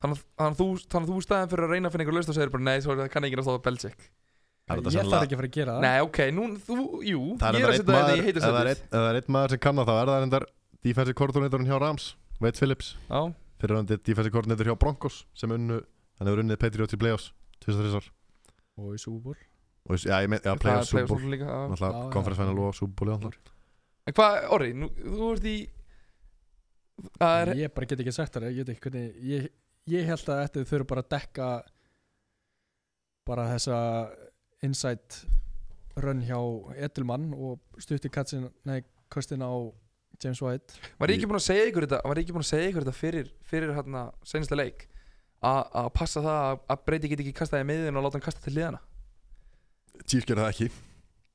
Þannig að- að þú, að þú staðin fyrir að reyna að finna einhver laust og segir bara Nei, það kann ekki að stoppa Belichick. Það er ég þarf ekki að fara að gera það. Nei, ok, nú, þú, jú Það Ég er að setja þetta í er einn- ef það er einn maður sem kann það þá er það endar defensive koordinatorinn hjá Rams Wade Phillips. Já, fyrir hann defensive koordinator hjá Broncos sem unnu hann hefur unnið Patriots í playoffs 2003 og í Super Bowl. Og já, ég með, já, playoffs, er Super Bowl. Náttúrulega conference final og Super Bowl. En hvað, Orri, nú, þú ert í er ég bara get ekki sagt það ég, veit ekki hvernig, ég, ég held að þetta þurfa bara að dekka bara þessa insight run hjá Edelmann og stutti katsin, nei, kostin á James White. Var ég ekki búinn að segja ykkur þetta ykkur þetta fyrir Fyrir hérna senasta leik? A- Að passa það að, að breyti get ekki kastaði með og láta hann kasta til liðana Chiefs gerði það ekki.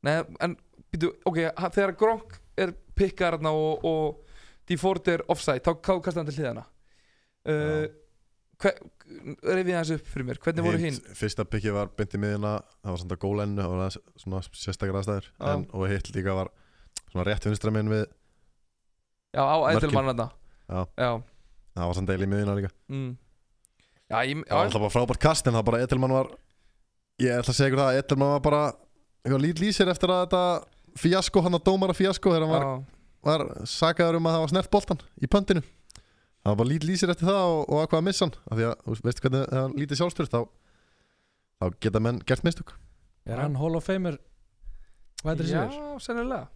Nei, en býtu, ok, þegar Gronk er pikkar hérna og, og Deford er offside, þá kastaði hann til liðana uh, Reyfið þessu upp fyrir mér Hvernig voru hinn? Fyrsta pikkið var beint í miðina það var samt að gólennu og það var svona sérstakar aðstæður og hitt líka var svona rétt vinstra minn við Já, á hérna Já. Já, það var samt deil í miðina líka. Mm. Já, ég, það var já, alltaf bara frábært kast en það bara Edelmann var ég ætla að segja ykkur það að Edelmann var bara eitthvað lít lýsir eftir að þetta fíasko, hann að dómara fíasko þegar hann var, já, var sakaður um að það var snert boltan í pöntinu. Það var bara lít lýsir eftir það og, og að missa hann. Af því að, þú veist hvernig hann lítið sjálfstyrst þá, þá geta menn gert mistök. Er hann Hall of Famer hvað er já, það sennilega.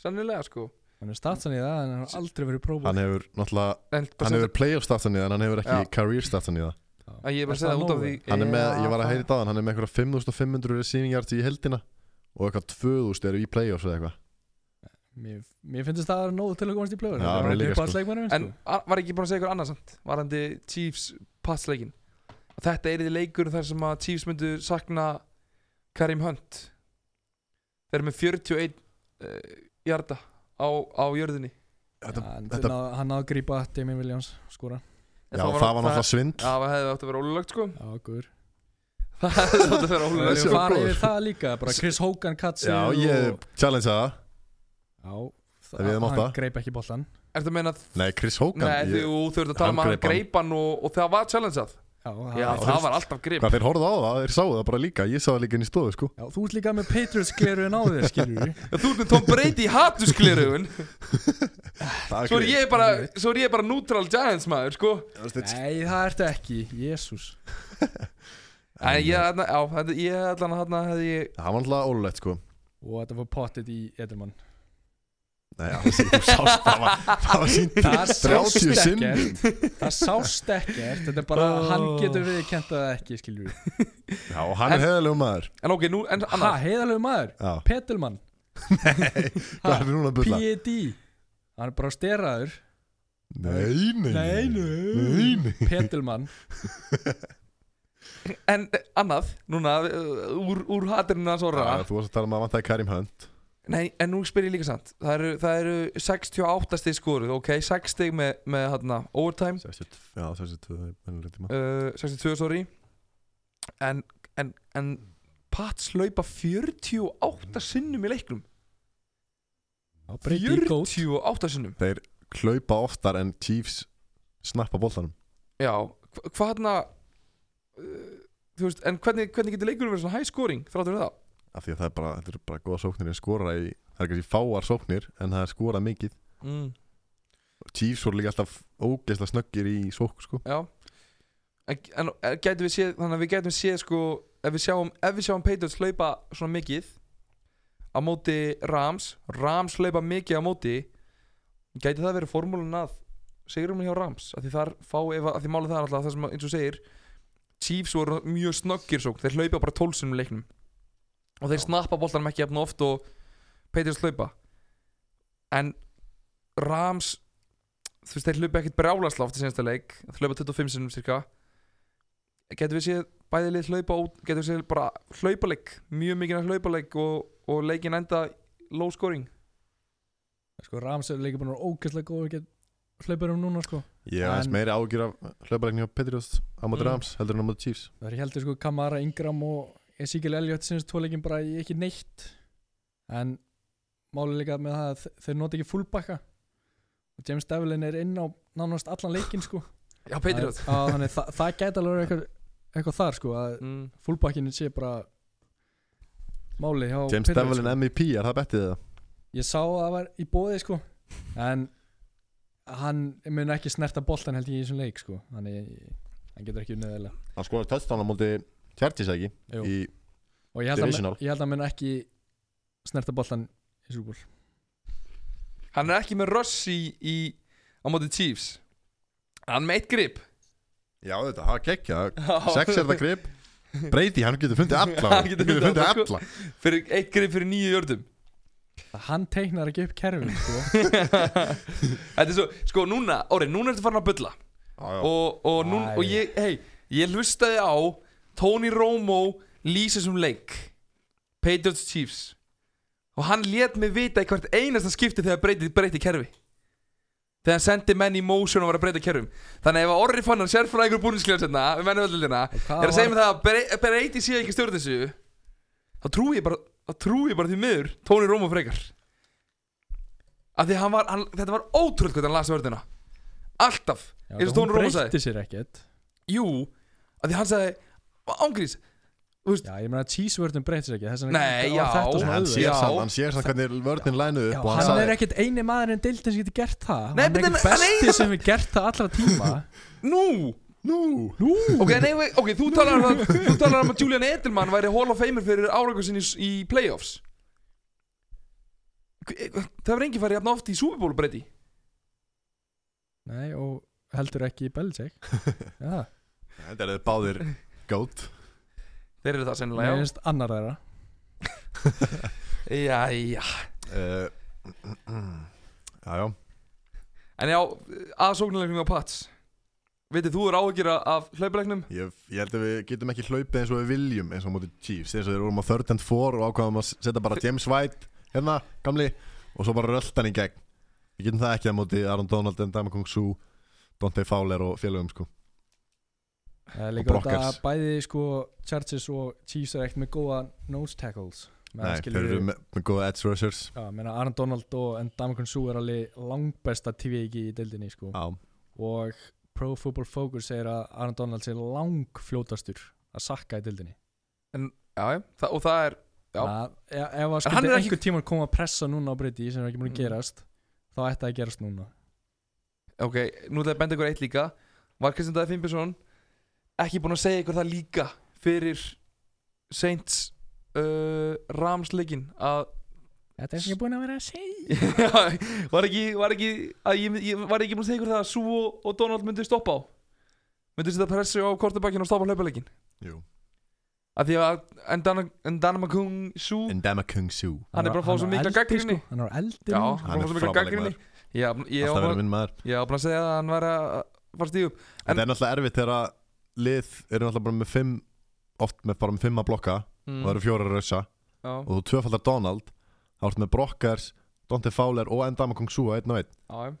Sennilega, sko hann er statsan í það en hann har aldrei verið prófað. Hann hefur náttúrulega hann hefur playoff statsan í það en hann hefur ekki career statsan í það. Að ég er bara að segja það út af því hann er ég var að það- heyra þetta á hann hann er með eitthvað 5500 receiving yards í heldina og eitthvað 2000 eru í playoffs eða eitthvað. Mér, mér finnst það að það er nóg til að komast í mér líka, sko. En a- var ekki búin að segja ykkur annað samt? Varandi Chiefs passleikin Og þetta er því leikur þar sem að Chiefs myndu sakna Karim Hunt. Þeir eru með 41 uh, Jarda á, á jörðinni þetta, hann, þetta- náð, hann náðu að grípa Damien Williams skora En já, það var náttúrulega svindl Já, það hefði átt að vera ólulegt sko já, guður Það hefði átt að vera við ólulegt Þessi sko. fara góður. yfir það líka bara Chris Hogan katsi já, ég challenge það já, Ef við hefum átt hann það. greip ekki boltan Ertu að meina Nei, Chris Hogan Nei, ég, þú þurft að tala hann um að hann greip hann. greip hann og, og það var challengeað Já, Já, það- það var alltaf grip Hvað þeir horfðu á það, þeir sáu það bara líka. Ég sá það líka inn í stofu sko. Já, þú ert líka með Patriots gleruðin á þér, skilur við. Þú ert með Tom Brady Það Svo er ég bara, svo er ég bara neutral Giants maður, sko. Nei, það ertu ekki, jésús En ég, þarna- já, þetta- ég allan þarna hefði ég Það var alltaf ólulegt sko. Og þetta var pottit í Edelman Nei, sást það var, var sínt Það sást 30 sinn Það sást ekkert. Þetta er bara, Oh. hann getur við kent það ekki, skilur Já, hann er heiðalegu maður. En ok, nú, en Ha, heiðalegu maður, Já, Petelmann. Hvað er núna að bulla? P.E.D. Hann er bara steraður. Nei, nei, Nei, nei, nei. Petelmann. En eh, annað, núna, uh, úr, úr hatirinu hans orra Já, Þú varst að tala um að vantaði Karim Hunt Nei, en nú spyr ég líka sant Það eru, það eru 68 stig skoruð, ok? 6 stig með, með hérna, overtime. 62, já, 62 mennileg tíma uh, 62, sorry. En, en, en Pats laupa 48 sinnum í leiknum. Já, Brady góð 48 sinnum. Þeir hlaupa oftar en Chiefs snappa boltanum. Já, hva- hvað hérna uh, Þú veist, en hvernig, hvernig getur leikurinn verið svona high scoring þráttur við það? Af því að það er bara, þetta er bara góða sóknir en skora í, það er kannski fáar sóknir en það er skorað mikið. Mm. Chiefs voru líka alltaf ógeðslega snöggir í sók sko. Já. En, en, gætum við séð, þannig að við gætum séð sko ef við sjáum, ef við sjáum Patriots hlaupa svona mikið á móti Rams, Rams hlaupa mikið á móti gæti það verið formúlun að sigurum hjá Rams, af því þar fá ef, að því málið það er alltaf það sem eins og segir Chiefs voru mjög snöggir sók þeir hlaupa bara tólsunum leiknum og þeir snappa boltanum ekki jafn oft og Patriots hlaupa en Rams þú veist, þeir hlaupa ekkert brjálasláft í senasta leik. Þeir hlaupa 25 sinum cirka getur við séð bæði lið hlaupa út getur við séð bara hlaupaleik mjög mikið hlaupaleik og, og leikin enda low scoring? Sko, Rams er líka búin að vera ógeðslega góð hlaupar um núna, sko. Ég hef aðeins meiri ágjur af hlaupalegni á Patriots á móti Mm. Rams heldur en á móti Chiefs. Það er heldur sko Kamara, Ingram og Ezekiel Elliott sinns tvoleikin bara í ekki neitt. En málið líka með það að þe- þeir nota ekki fullbacka. Og James Devlin er inn á nánast allan leikin sko. Já, Að- að þannig það, það gæti alveg eitthvað, eitthvað þar sko að mm. fullbackin sé bara málið hjá James Patriots, Devlin MVP, er það bettið það? sko. Ég sá að það var í bóði sko. En hann mun ekki snerta boltan held ég í þessum leik sko. Þannig hann getur ekki unnið eða Hann skoraði touchdown á Jú. í, og ég held, að, Divisional. ég held að hann ekki snerta boltan í Super Bowl hann er ekki með Russ í, í á móti Chiefs hann með eitt grip Já þetta, var gekkja Sex er það grip Brady, hann getur fundið alla Hann getur fundið alla, sko. alla fyrir eitt grip fyrir nýju jördum hann teiknar ekki upp kerfin sko. þetta er svo, sko núna, orðið, núna ertu farin að bulla Já, já. og, og, nú, Æ. og ég, hei, ég hlustaði á Tony Romo lýsa sem leik. Patriots Chiefs. Og hann let mig vita í hvert einasta skipti þegar breyti, breyti kerfi. Þegar hann sendi menn í motion og var að breyta kerfum. Þannig að ef að Orri fann hann sérfræðingur búninsklega setna við mennum öllina hvað er að segja mig það að Bre- breyti sé ekki stjórn þessu þá trúi ég bara trúi ég bara því miður Tony Romo frekar. Af því að hann var, hann, þetta var ótrúlega hvernig hann las vörðina. Alltaf. Já, eins og hún Tony Romo sagði. breytti sér ekkert. Jú, að því hann sagði Ángrís, já, ég meina að cheesewordin breytti sér ekki Nei, já, þetta svona Hann sér samt, hann sér samt hvernig vörðin lænu upp hann er ekkert eini maður en deildin sem getur gert það. Nei, hann er en besti sem hefur gert það allra tíma. Nú, Nú, Nú, ok, nei, nei, ok, þú talar um að Þú talar um að Julian Edelman væri Hall of Famer fyrir árangur sinni í, í playoffs. Það var enginn farið jafn oft í Super Bowl breyti nei og heldur ekki Belichick. Já, þetta er báðir gót Þeir eru það mér sennilega, finnst annar þeirra. Já Já, já uh, Já, já En já, aðsóknulegnum á Pats. Vitið, þú er áhyggjur af hlaupulegnum Ég, ég held að við getum ekki hlaupið eins og við viljum eins og móti Chiefs. Eins og þeir vorum á third and four og ákvaðum að setja bara James White hérna, gamli og svo bara röldan í gegn. Við getum það ekki á móti Aaron Donald en Dama Kung Su Dante Fowler og félögum sko Er að bæði sko Chargers og Chiefs er ekkert með góða nose tackles. Nei, þeir eru með, með góða edge rushers. Já, meina Aaron Donald og Ndamukong Su er alveg langbesta TVG í deildinni sko. Já, og Pro Football Focus segir að Aaron Donald sé langfljótastur að sakka í deildinni. Já, já, það, og það er Já. Þannig að ef, að hann skildi er ekki- einhver tíma koma að pressa núna á breyti sem er ekki búin að Mm. gerast þá ætti það að gerast núna. Ok, nú ætla ég að benda ykkur eitt líka. Var Kristján Dæði Finnbjörnsson ekki búinn að segja ykkur það líka fyrir Saints uh, Ramsleikin að Þetta er sem ég er búin að vera að segja. Var ekki, var ekki að ég, ég var ekki búinn að segja ykkur það að Sú og, Donald myndu stoppa á? Myndu setja pressu á kortabakkin og stoppa hlaupaleikin jú. Að því að Ndanamakung Sú Endama Kung Su Hann er bara að fá svo mikla gagnrýni. sko. Hann er eldi Já, nú, hann Hann er er svo mikla gaggrinni Ég verið bara- minn maður. Ég var bara að segja að hann var að fara stíðum En það er náttúrulega erfitt þegar að lið eru náttúrulega bara með fimm oft með bara með fimm að blokka mm. og það eru fjóra að rausa. Já, og þú tvöfaldar Donald þá ertu með Brockers, Dante Fowler og Endama Kung Su að einn og einn. Já,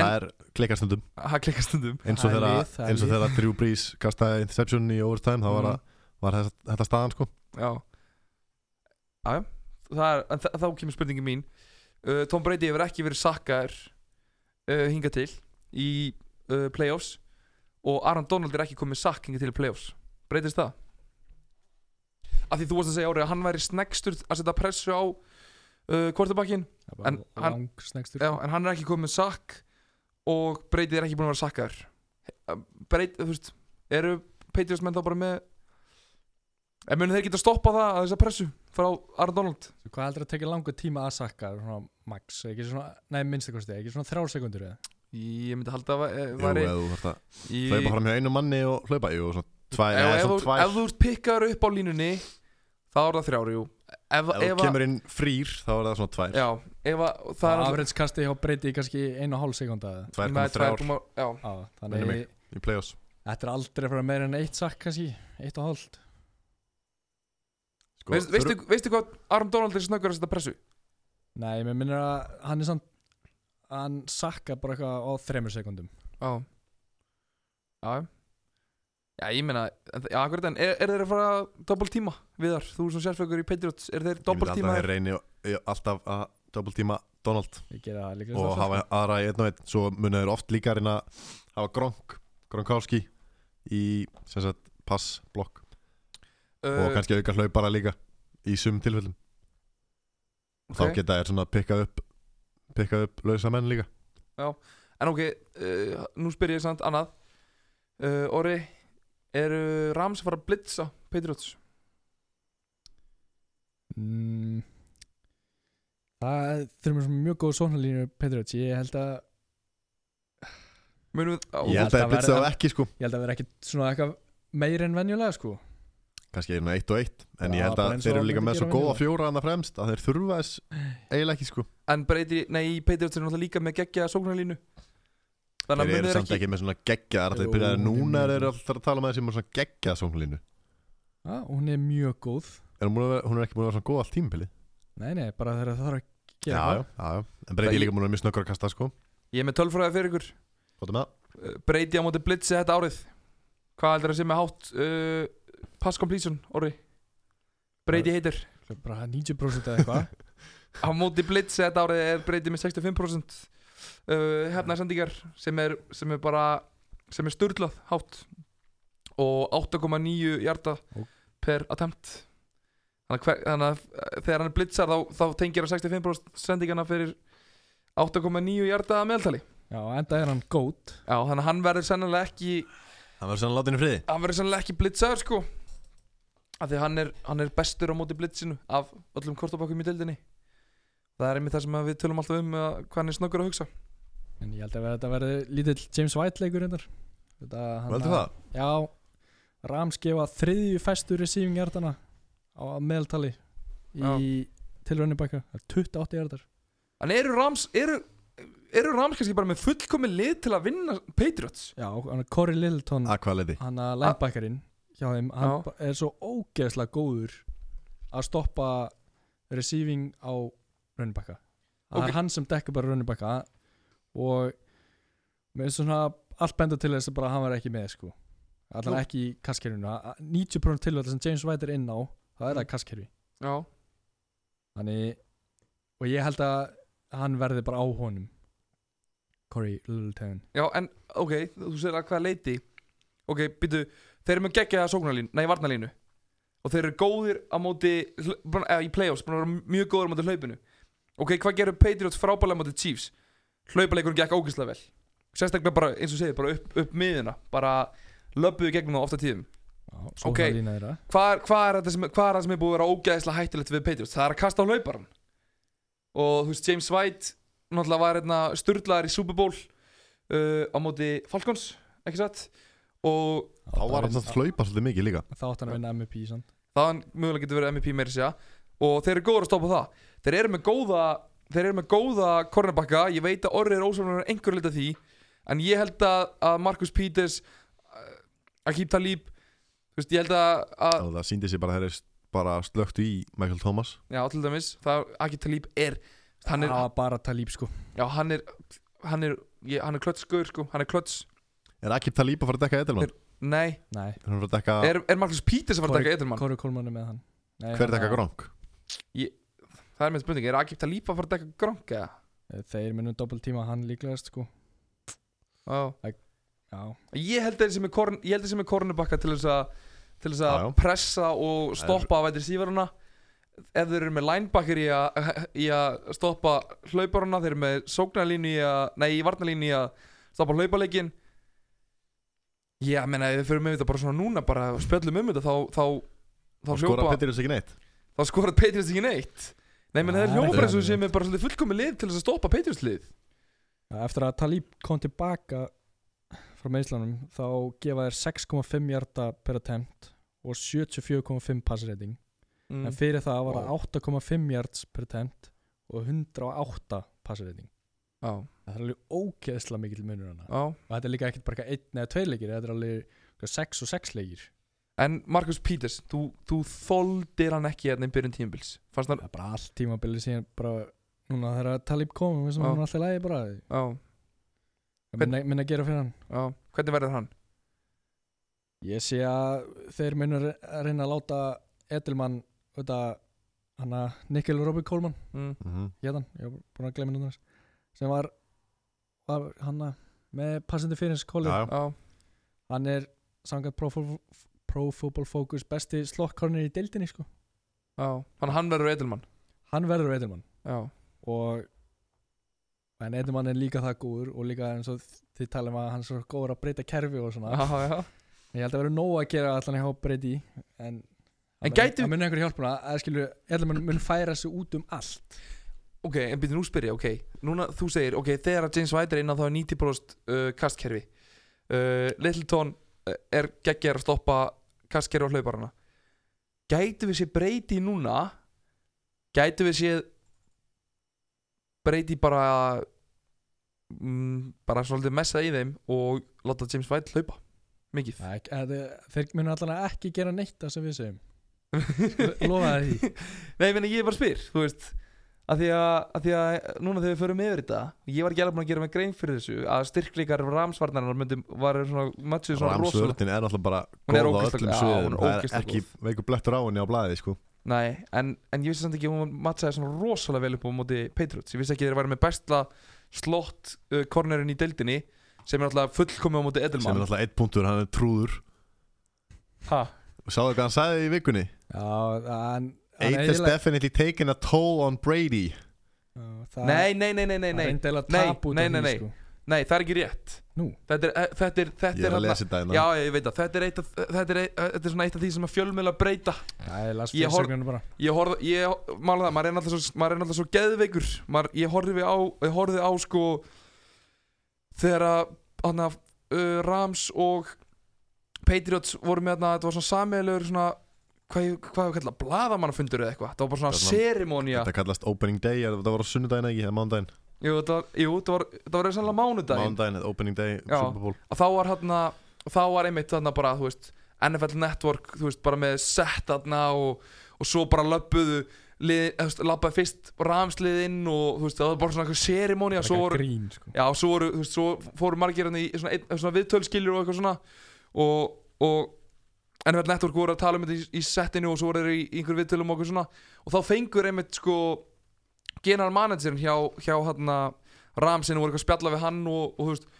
En- er Það klikkar stundum eins og Það er þegar lið, það er eins og þegar Drew Brees kastaði interception í overtime þá var, Mm. mm. var þetta staðan sko. Já. Já, er, en þa- þá kemur spurningi mín. Uh, Tom Brady hefur ekki verið sakkar uh, hingað til í uh, playoffs og Aaron Donald er ekki komið sakk hingað til playoffs. Breytist það? Af því þú varst að segja árið að hann væri sneggstur að setja pressu á uh, kvortabakkin Það bara En langsnegstur Já, en hann er ekki komið sakk og Brady er ekki búin að vera sakkar Brady, þú veist eru Patriots menn þá bara með en munið þeir geta stoppað það að þessa pressu frá Aaron Donald? Hvað heldur að tekja langa tíma að sakka svona max, ekki svona, nei minnstu kosti ekki svona þrjár sekundur eða ég myndi halda að Jú, væri eða þú þarft að í, hlaupa fram hjá einu manni og hlaupa Jú, svona tvær, ef, eða ef, þú- tvær. ef þú ert pikkaður upp á línunni þá er það þrjár, jú. Ef, Ef þú ef, kemur inn frýr þá er það svona tvær. Já, ef að það er afriðs kasti hjá breyti kannski einu og hálf sekunda eða? Tvær með komma þrjár. 2,- já, Minnir þannig mig. í play-offs. þetta er aldrei að fara meira en eitt sakk kannski, eitt og hálft. Sko, Veist, veistu, veistu hvað Aaron Donald er snöggur að setja pressu? Nei, mér minnir að hann er samt hann sakka bara eitthvað á þremur sekundum. Já Já. Já, ég meina, já, akkurat en er, er þeir að fara doppelt tíma viðar, þú er svona sérfækur í Patriots. Er þeir doppelt tíma? Ég reyni alltaf að double tíma Donald. Ég gera það líka og alltaf, hafa aðra í einn og einn. Svo munið þeir oft líka að reyna að hafa Gronk Gronkowski í sem sagt passblokk. Og uh, kannski auka hlaupara líka í sum tilfellum. Og þá geta þeir svona pikkað upp pikkað upp lausa menn líka. En ok, uh, nú spyr ég samt annað. Uh, Orri, eru Rams að fara að blitza Patriots? mm, Það þurfum svona mjög góð sóknarlínu Patriots, ég held að Munum við, á, ég held að að það verði- þá ekki sko. Ég held að vera ekki svona eitthvað meir en venjulega sko kannski er það eitt og eitt en ég held að þeir eru líka með svo góða venjulega. fjóra hann fremst að þeir þurfa þess eiginlega ekki sko. En Brady, nei, Patriots er náttúrulega líka með geggja sóknarlínu. Þannig að þeir eru þeir samt ekki, ekki með svona geggja þeir byrjaði er núna er þeir alltaf að tala með þessi svona geggja sóknlínu Já, hún er mjög góð. Er hún, búin að vera- hún er ekki búin að vera svona góð allt tímpili Nei, nei, bara það þarf að gera já, já, já. en Breydi Það- er líka að mjög snöggur að kasta sko. Ég er með tölfræði pass completion, Orri? Brady heitir. er bara 90% eða eitthvað. Á móti blitzi þetta árið er Brady með 65% uh, hefnaðsendingar sem er, sem er bara sem er sturlað hátt og 8,9 hjarta Ó. per attempt. Þannig að, hver, þannig að uh, þegar hann blitzar þá, þá tengir hann 65% sendingarna fyrir 8,9 hjarta meðaltali. Já, enda er hann gót. Já, þannig að hann verður sennilega ekki hann verður svona látin í friði. Hann verður sennilega ekki blitzaður sko. Af því hann er, hann er bestur á móti blitzinu af öllum kortabakkum í deildinni. Það er einmitt það sem við tölum alltaf um að hvað hann er snöggur að hugsa. En ég held að þetta verði lítill James White leikur reyndar. Þetta, hann Veldu það? Já, Rams gefa þriðju fæstu receiving hjartana á meðaltali í tilrönni baka. 28 hjartar en eru Rams eru, eru Rams kannski bara með fullkomi lið til að vinna Patriots? Já, hann er Corey Littleton að hvað leiti hann að linebackerinn hjá þeim. Hann Já. er svo ógeðslega góður að stoppa receiving á runnibakka það Ok. er hann sem dekkar bara runnibakka og með svona allt benda til þess að bara hann var ekki með sko. Allan Nú. ekki í kasskerfinu 90% tilvægt sem James White er inn á það er það kasskerfi já, Þannig og ég held að hann verði bara á honum Corey Littleton. Já, en ok, þú segir að hvaða leiti? Ok, býtu, þeir eru með geggjaða sóknarlínu, nei, varnarlínu. Og þeir eru góðir á móti eða í playoffs, búin að vera mjög góðir á móti hlaupinu. Ok, hvað gerur Patriots frábælega á móti Chiefs? Hlaupaleikurinn gekk ógeðslega vel. Sérstaklega bara, eins og segir, bara upp, upp miðina Bara löpuðu gegnum það ofta tíðum. Ok. Sóknarlína þeirra. hvað er, hvað, er þetta sem, hvað er það sem er búið að vera ógeðslega hættulegt við Patriots? Það er að kasta á hlauparan Og þú veist, James White Náttúrulega var hérna sturlaðar í Super Bowl uh, Á móti Falcons, ekki satt? Og Þá var hann að hlaupa svolítið mikið líka. Þá átt hann að vinna MVP sant? það mögulega getur verið MVP meiri segja. Og þeir eru góður að stoppa það. Þeir eru með góða Þeir eru með góða cornerbacka. Ég veit að orðið er ósvöldunum einhver lita því En ég held að, að Marcus Peters uh, Akib Talib Þú veist, ég held að, það síndi sér bara að þeir eru bara slöktu í Michael Thomas. Já, til dæmis. Það Akib Talib er Hann er, var bara Talib sko. Já, hann er Hann er, ég, hann er klöts gaur sko. Hann er klöts Er Akib Talib að fara að dekka Edelman? Nei, Nei. Er hann að fara að dekka er, er Marcus Peters að fara að taka Edelman? Corey Coleman er með hann. Nei, Hver hann- dekka Gronk? Það er með spurning, er Akib Talib að fara að taka Gronk eða? Þeir munum doppelt tíma hann líklegast sko. Já Já. Ég held þeir sem er korn, ég held þeir sem er kornubakka til þess að til þess að Já, já. pressa og stoppa vætir sífaruna ef þeir eru með linebacker í að í að stoppa hlauparuna þeir eru með sóknarlínu í að nei, í varnarlínu í að stoppa hlaupaleikin Já, menna, ef við fyrir með þetta bara svona núna bara spjöllum um þetta þá þá, þá Og skora hljópa Petri ekki neitt? Þá skorar Patriots ekki neitt. Nei, menn nei, eins og nei. sem er bara svolítið fullkomi lið til þess að stoppa Patriots lið. Eftir að Talib kom tilbaka frá meðslanum þá gefa þeir 6,5 hjarta per attempt og 74,5 passreiting mm. en fyrir það var það 8,5 yards per attempt og 108 passreiting Já, það er alveg ógeðslega mikill munur hana já og þetta er líka ekkert bara einn eða tveir leikir þetta er alveg 6 og 6 leikir. En Marcus Peters, þú, þú þoldir hann ekki hérna í byrjun tímabils. Fannst hann, það er bara allt tímabilið síðan bara núna þegar Talib kom við sem hann alltaf lægi bara. Já, minna, minna að gera fyrir hann. Já Hvernig verður hann? ég sé að þeir munur að reyna að láta Edelmann þetta hann að Nikkel Robby Coleman. Mm. Mhm. héðan, ég var búin að glemja núna. Sem var, var hann að með passandi fyrir hans kóli hann er samkvæmt Pro, Fo- Pro Football Focus besti slokkkornir í deildinni sko. já. Hann, hann verður Edelman hann verður Edelmann. Já, og en Edelmann er líka það góður og líka eins og þið tala um að hann er svo góður að breyta kerfi og svona. Já, já. Ég held að vera nóg að gera allan hjá breyti en En gæti- það mun einhver hjálpuna að skilju Edelmann mun færa sig út um allt. Ok, en byrju nú spyr ég, ok. Núna þú segir, ok, þegar að James White er inn á þá er 90% uh, kastkerfi uh, Littleton uh, er geggjær að stoppa kastkerfi á hlauparana Gætu við séð breyti núna Gætu við séð breyti bara mm, bara svolítið messa í þeim og láta James White hlaupa mikið? Það- þeir mun allan ekki gera neitt það sem við segjum lofa það því. Nei, ég meina, ég bara spyr, þú veist að því að, að því að núna þegar við förum yfir þetta ég var ekki alveg búin að gera mig grein fyrir þessu að styrkleikar ramsvarnarinnar myndi var svona matchuð svona rosalega Ramsvörðin er alltaf bara góð á öllum sviðum Það er ekki veikur blettur á henni á blaði sko. Nei, en, en ég vissi samt ekki að hún matchaði svona rosalega vel upp á móti Patriots. Ég vissi ekki að þeir væri með bestla slott uh, cornerin í deildinni sem er alltaf fullkomið á móti sem er Edelman alltaf eitt punktur, hann er trúður. Ha? Sáðu hvað hann sagði í vikunni? Já, hann, Eight has definitely taken a toll on Brady. Það- Nei, nei, nei, nei, nei, það nei. Nei, nei, af nei, því, nei. nei, það er ekki rétt. Nú, Þetta er, eh, þetta er, Ég þetta er er, að lesa þetta hérna. Já, ég veit að þetta er, eitt af, þetta, er, eitt- þetta er svona eitt af því sem að fjölmiðla breyta. Já, ég las Ég fyrirsögninu bara. Ég horfði, ég, mála það, maður er náttúrulega svo, maður er náttúrulega svo geðveikur. Maður, Ég horfði á, ég horfði á sko Þegar að, hann að, uh, Rams og Patriots voru með þarna, þetta var svona sameiginlegur svona Hvað, ég- hvað ég kalla, blaðamannafundur eða eitthvað. Það var bara svona serimónia Þetta kallast opening day, er- þetta var á sunnudaginn ekki, eða mánudaginn? Jú, þetta var, jú, þetta var, þetta var sannlega mánudaginn. Mánudaginn, eða opening day, Já. Super Bowl. Og þá var hérna, þá var einmitt þarna bara, þú veist NFL Network, þú veist, bara með set þarna og, og svo bara löbbuðu lið, þú veist, labbaði fyrst ramsliðinn og þú veist, það var bara svona eitthvað serimóni og svo Eitthvað voru, grín sko. já, svo voru, þú veist, svo fóru margir hérna í svona, ein- svona viðtölskiljur og eitthvað svona og, og NFL Network voru að tala um þetta í, í settinu og svo voru þeir í, í einhver viðtölum og svona. Og þá fengur einmitt sko general managerin hjá, hjá hérna Ramsin og voru eitthvað að spjalla við hann og, og þú veist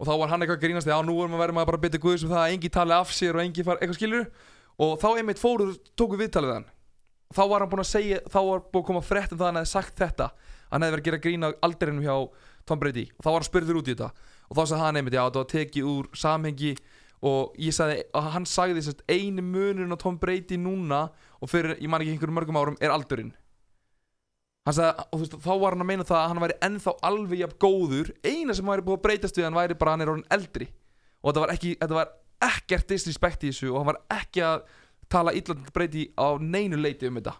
og þá var hann eitthvað að grínast því að nú erum við verið maður bara að bytta Guðs um það að engi tali af sér og engi far eitthvað skilur og þá einmitt fóruð tóku viðtalið við hann. Þá var hann búinn að segja þá var búinn að koma frétt um það að hann hefði sagt þetta hann hefði verið að gera grína aldrinum hjá Tom Brady. Og þá var hann spurður út í þetta. Og þá sagði hann einmitt já þetta var tekið úr samhengi og ég sagði að hann sagði þess að eini munurinn á Tom Brady núna og fyrir ég man ekki einhverjum mörgum árum er aldurinn. Hann sagði og þú veist þá var hann að meina það að hann væri ennþá alveg jafn góður. Eina sem væri búið að breytast við hann væri bara hann er orðin eldri. Og þetta var ekki þetta var ekkert disrespect í þessu og hann var ekki að tala illan breyti á neinu leiti um þetta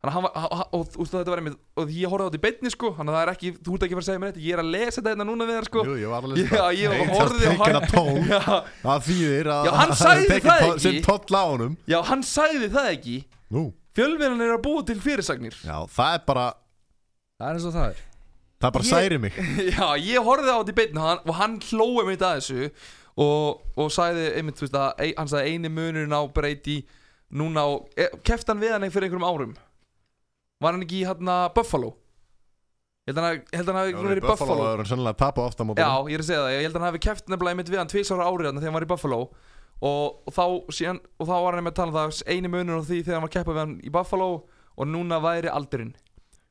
þannig að hann var og þú veist þetta var einmitt og ég horfði á þetta í beinni sko. Þannig að það er ekki þú ert ekki að fara að segja mér þetta ég er að lesa þetta hérna núna við hann sko. Jú, ég var alveg Já, ég horfði á hann. hann. tón já, Það þýðir að Já, hann það ekki. Sem tóll á honum. Já, hann sagði það ekki. Nú, fjölmiðlan er að búa til fyrirsagnir. Já, það er bara Það er eins og það er. Það bara Ég- særi mig. Já, ég horfði á þetta í beinni og hann, og hann hlóði einmitt að þessu og, og sagði einmitt, var hann ekki í hérna Buffalo? Ég held hann að- hann hafi verið í Buffalo Buffalo. er hann sennilega að tapa ofta móti Já, ég er að segja það, ég held að hann hafi keft nefnilega einmitt við hann tvisar árið þarna þegar hann var í Buffalo. Og, og, þá, síðan, og þá var hann með að tala um það eini munur á því þegar hann var að keppa við hann í Buffalo og núna væri aldurinn.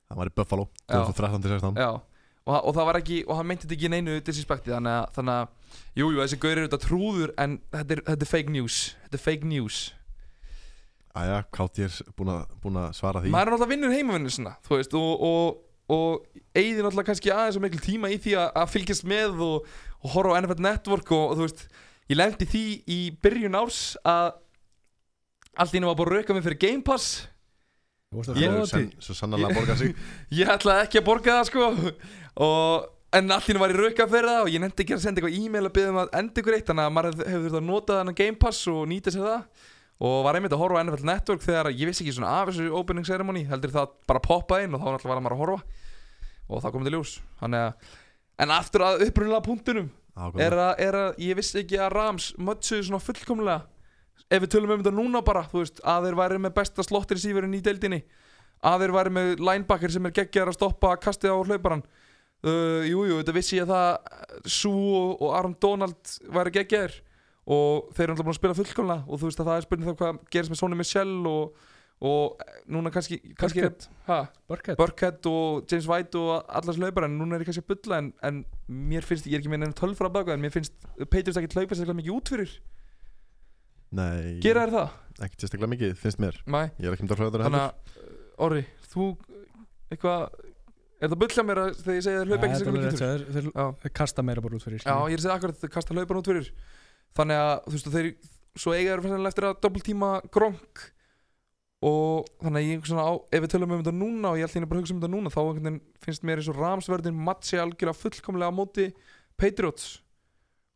Það var í Buffalo Já. 2013-16 Já, og, og það var ekki, og hann meinti þetta ekki neinu disrespekti þannig að, þannig að, jú, jú, þessi gaur eru þetta trúður en þetta er, þetta er fake news. Þetta er fake news Æja, Kátti er búin að, að svara því. Maður er náttúrulega vinnur heimavinnu svona, þú veist, og, og, og eigði náttúrulega kannski aðeins og mikil tíma í því að, að fylgjast með og, og horfa á NFL Network og, og þú veist, ég lendi því í byrjun árs að allt í einu var bara að rauka mig fyrir Game Pass. Þú veist Það að er hróða sen, sig. Ég ætlaði ekki að borga það sko. Og en allt í einu var ég rauka fyrir það og ég nefndi ekki að senda eitthvað e-mail að byggja um að enda ykkur eitt þannig að maður hefur þurft að nota þennan Game Pass og nýta sér það og var einmitt að horfa á NFL Network þegar ég vissi ekki svona af þessu opening ceremony heldur það bara poppa inn og þá náttúrulega var maður að horfa. Og það komið til ljós. Að en aftur að upprunalega punktunum kom er að, er að ég vissi ekki að Rams mötsuðu svona fullkomlega. Ef við tölum um þetta núna bara veist, að þeir væri með besta slottir sífurinn í deildinni að þeir væri með linebacker sem er geggjar að stoppa kastið á hlauparan uh, jú, jú, þetta vissi ég að það Sú og, Aron Donald væri geggjar og þeir eru alltaf búin að spila fullkomlega. Og þú veist að það er spurning þá hvað gerist með Sony Michel og, og núna kannski, kannski Burkett. og James White og allar hlaupar en núna er ég kannski að bulla en, en mér finnst, ég er ekki með nefnir tölfra baka en mér finnst Patriots ekki hlaupa sér mikið út fyrir. Nei, gera þær það? ekki sérstaklega mikið, finnst mér. Nei, Ég er ekki um það hljóður þannig að Orri, þú eitthvað er það bulla mér að þegar ég segi þér hlaupa ekki sér mikið út fyrir? Fyrir fyrir þannig að þú veist að þeir svo eiga þeir fannlega eftir að doppel tíma gronk og þannig að ég svona á, ef við tölum um þetta núna og ég ætlum bara að hugsa um þetta núna þá einhvern veginn finnst mér eins og Ramsverðin matchi algjörlega fullkomlega á móti Patriots.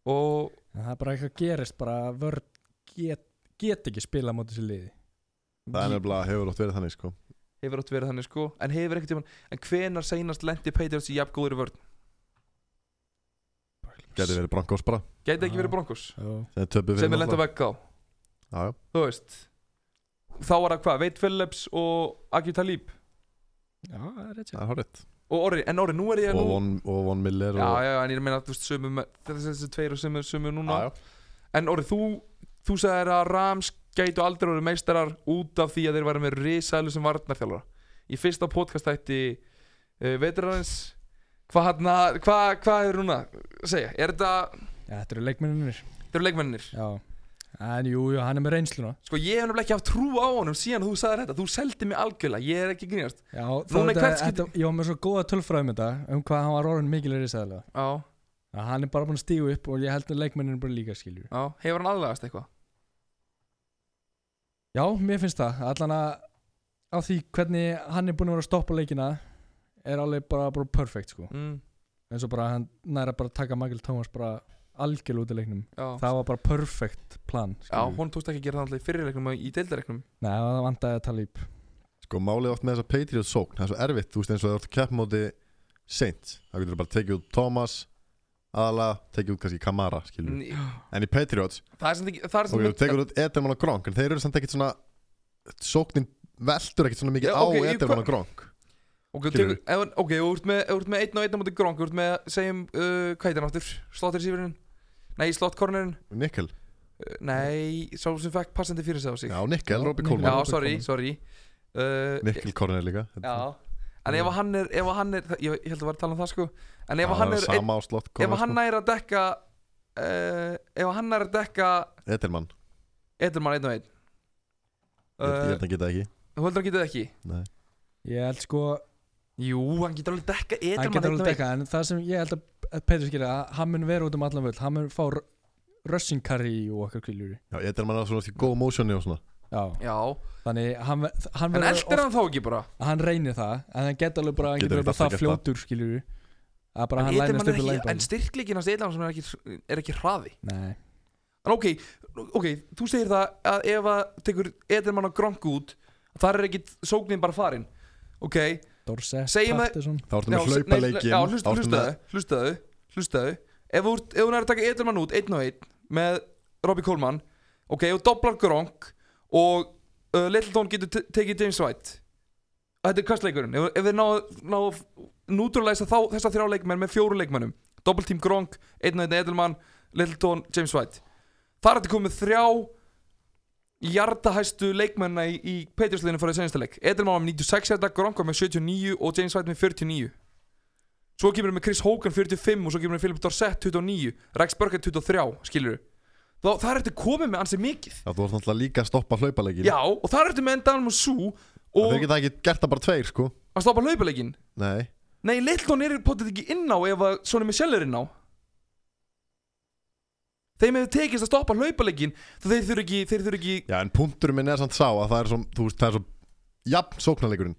Og það er bara eitthvað gerist bara vörð get, get ekki spila á móti sér liði. Það er nefnilega hefur ótt verið þannig sko. Hefur átt verið þannig sko. En hefur ekkert en hvenar seinast lendi Patriots í jafn góður vörn Gæti verið Broncos bara. Gæti ekki Já. verið Broncos. Já. Sem er lent að vegga á. Já, já. Þú veist þá var það hvað, Veit Phillips og Aki Talib? Já, það er rétt Það er horrið og Orri, en Orri, nú er ég Og nú Von, og von Miller já, og, já, en ég er að meina, þú veist, sömu með- þessi, þessi tveir og sömu, sömu núna. Já, já. en Orri, þú, þú sagðir að Rams gætu aldrei orðið meistarar út af því að þeir væri með risælu sem varnarþjálfara. Í fyrsta podcast þætti uh, veturarins hvað hann hvað hva er núna að segja, er þetta Já, þetta eru leikmenninir þetta eru leikmennir Já. En jú, jú, hann er með reynsluna. Sko ég hef nefnilega ekki haft trú á honum síðan þú sagðir þetta, þú seldi mig algjörlega. Ég er ekki grínast. Já, þá í þetta, ég var með svo góða tölfræðum þetta um hvað hann var orðin mikilvægur í sæðilega já, Hann er bara búin að stígu upp og ég held að leikmennin bara líka skilju já, hefur hann aðlagast eitthvað? Já, mér finnst það. Allan að á því hvernig hann er búin að vera að stoppa leikina er alveg bara, bara perfect sko. Mm, eins og bara hann næra bara að taka Michael Thomas bara algjörlega út af leiknum. Já, það var bara perfect plan já, skilurðu. hún tókst ekki að gera það alltaf í fyrirleiknum og í deildareiknum. Nei, það vandaði að tala upp Sko málið oft með þessa Patriots sókn Það er svo erfitt, þú veist eins og það er oft kepp móti Saints Það getur bara tekið út Thomas aðalega tekið út kannski Kamara skilur N- en í Patriots, það er samt ekki það er ok, samt þú tekur út Edelman og Gronk en þeir eru samt ekkit svona sóknin veldur ekkit svona mikið Já, á ok, ég- Edelman og Gronk Ok, þú ert með, ef þú ert með einn og einn á móti gronk, þú ert með, segjum, uh, hvað heitir hann aftur? Slott receiverinn? Nei, slott cornerinn? Nickel, Uh, nei, sá sem fekk passandi fyrir sig á sig. já Robbie Nickel. Coleman Já, sorry, sorry. Uh, Nickel Corner líka Já, en ef hann er, ef hann er, ég, held að vera að tala um það sko, en ef Já, hann er, sama á slott ef hann sko. nær að dekka, uh, ef hann nær að dekka Edelman, Edelman einn og einn, ég ég uh, held að geta ekki þú heldur að getið ekki? Nei. Ég held sko Jú, hann getur alveg dekka Hann Edelman getur alveg dekka En það sem ég held að Petur skilja að Hann mun vera út um allan völd Hann mun fá rushing carry og okkar kviljur Já, Edelman er svona því góð motioni og svona. Já. Já, Þannig hann, hann en eldir hann þá ekki bara? Hann reynir það En hann getur alveg bara Hann Getur bara það fljótur skiljur Að bara En hann lænist Edelman upp í ekki, en lægbæn styrkleikin hans Edelman sem er ekki, er ekki hraði. Nei. En ok, ok, þú segir það að ef að tekur Edelman og Gronk út þar er ekkit sóknin bara farin. Ok, Dorset Segjum að- Patterson Þá ertu með se- hlaupa nei, leikin Já, hlust, hlustaðu, hlustaðu, hlustaðu. Ef þú er að taka Edelman út, einn og einn með Robbie Coleman Ok, og doblar Gronk og uh, Littleton getur te- tekið James White. Þetta er kastleikurinn. Ef, ef þeir ná, ná að neutralæsa þá þessa þrjá leikmenn með fjóru leikmennum Double team Gronk, einn og einn Edelman Littleton, James White. Þar er þetta komið þrjá hjartahæstu leikmenna í, í Patriots-liðinu fyrir senasta leik. Edelman var með 96 hjarta, Gronk var með 79 og James White með 49 Svo kemur við með Chris Hogan 45 og svo kemur við með Philip Dorsett 29 Rex Burkett 23, skilur Þá, það er þetta komið með ansi mikið. Já, þú náttúrulega líka að stoppa hlaupa leikin Já, og það er þetta með Endan og Þeir geta ekki gert það bara tveir sko. Að stoppa hlaupaleikin Nei, Nei, Littleton er potið ekki inn á ef að Michel er inn á Þeim hefur tekist að stoppa hlaupaleikin þegar þeir þurfi ekki, þeir þurfi ekki já en punkturinn minn er samt sá að það er svo, þú veist, það er svo jafn sóknarleikurinn.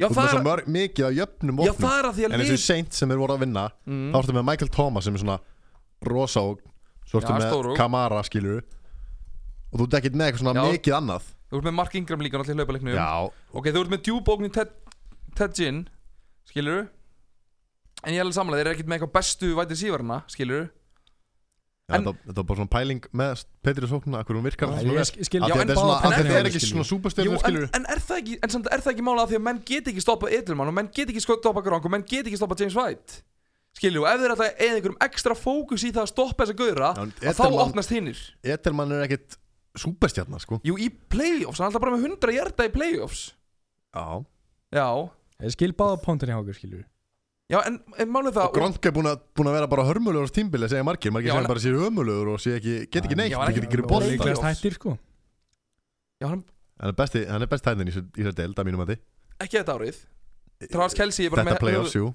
Já, Þú ert það með er, svo mörg, mikið af jöfnum já, vopnum það er að því að En eins og lið seint sem er voru að vinna mm. Þá ertu með Michael Thomas sem er svona rosa og Svo ertu Já, með stór og- Kamara skilur Og þú ert ekkert með eitthvað svona Já. mikið annað. Þú ert með Mark Ingram líka náttúrulega í hlaupaleiknum. Já, Ok, þú ert með djúbókn í Ted, Ted Ginn Skilur En ég er alveg samlega, þeir eru ekkert með eitthvað bestu vætið sívarna Skilur Já, En- þetta, var bara svona pæling með Petri Sókna Akkur hún virkar en en þetta það er ekki- svona Jú, súperstjörnur en, en er það ekki, en samt er það ekki mála að því að menn get ekki stoppað Edelman og menn get ekki stoppað Gronk og menn get ekki stoppað James White? Skilju, ef þeir ætla eða einhverjum ekstra fókus í það að stoppa þessa gauðra en að þá opnast hinnir Edelman er ekkert súperstjarnar sko. Jú, í playoffs, hann er alltaf bara með 100 hjarta í playoffs. Já. Já, Ég skil báða póntin í hákur skilur já, en, en málið það Og Gronk er búin að, búin að vera bara hörmulegur á tímbili segja margir, margir segja en- bara að sé ömulegur og sé ekki, get ekki neitt, get ekki ekki Bolta. bólta Líklegast hættir sko. Já, hann Hann er besti, hann er best hæðin í þessar deild að mínum að ekki þetta árið. Travis Kelsey er bara Þetta með playoffs, jú.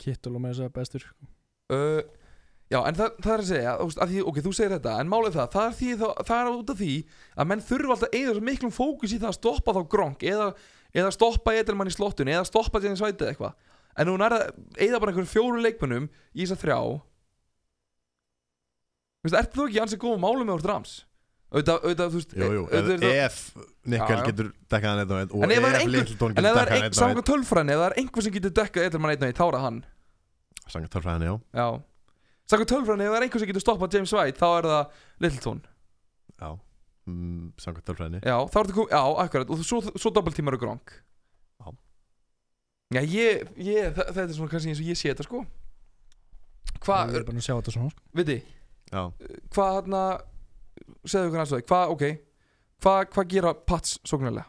Kittul og með þess að bestur sko. uh, Já, en það, það er að segja að því, Ok, þú segir þetta, en málið það Það er, því, það, það er út af því að menn þurfa alltaf svo miklum fókus í það að stoppa þá Gronk eða, eða stoppa Edelman í slottun eða stoppa White eða eitthvað En hún er að eigða bara einhverjum fjóru leikmönnum í þess að þrjá. Þú veist, ert þú ekki ansið góð málum með úr drams? Auðvitað, auðvitað, þú veist Jú, jú, auðvitað það- ef Nikkel getur dekkað hann einn og einn En ef það er einhver- En ef það er einn samkvæmt tölfræðinni, ef það er einhver sem getur dekkað Edelman einn og einn, þá er það hann. Einn Sangat tölfræðinni, já. Já. Samkvæmt tölfræðinni, ef það er einhver sem getur stoppað James White þá er það Littleton. Já, mm, sangat tölfræðinni. Já, þá er það já, akkurat. Og svo, svo doppeltímar og Gronk. Já. Já, ég, ég þa- Þetta er svona kannski eins og ég sé þetta, sko. Hvað, er bara að sjá þetta svona sko. viti Já, Hvað, hérna Segðu ykkur næstu það, hvað, ok Hvað, hvað gera Pats sóknarlega?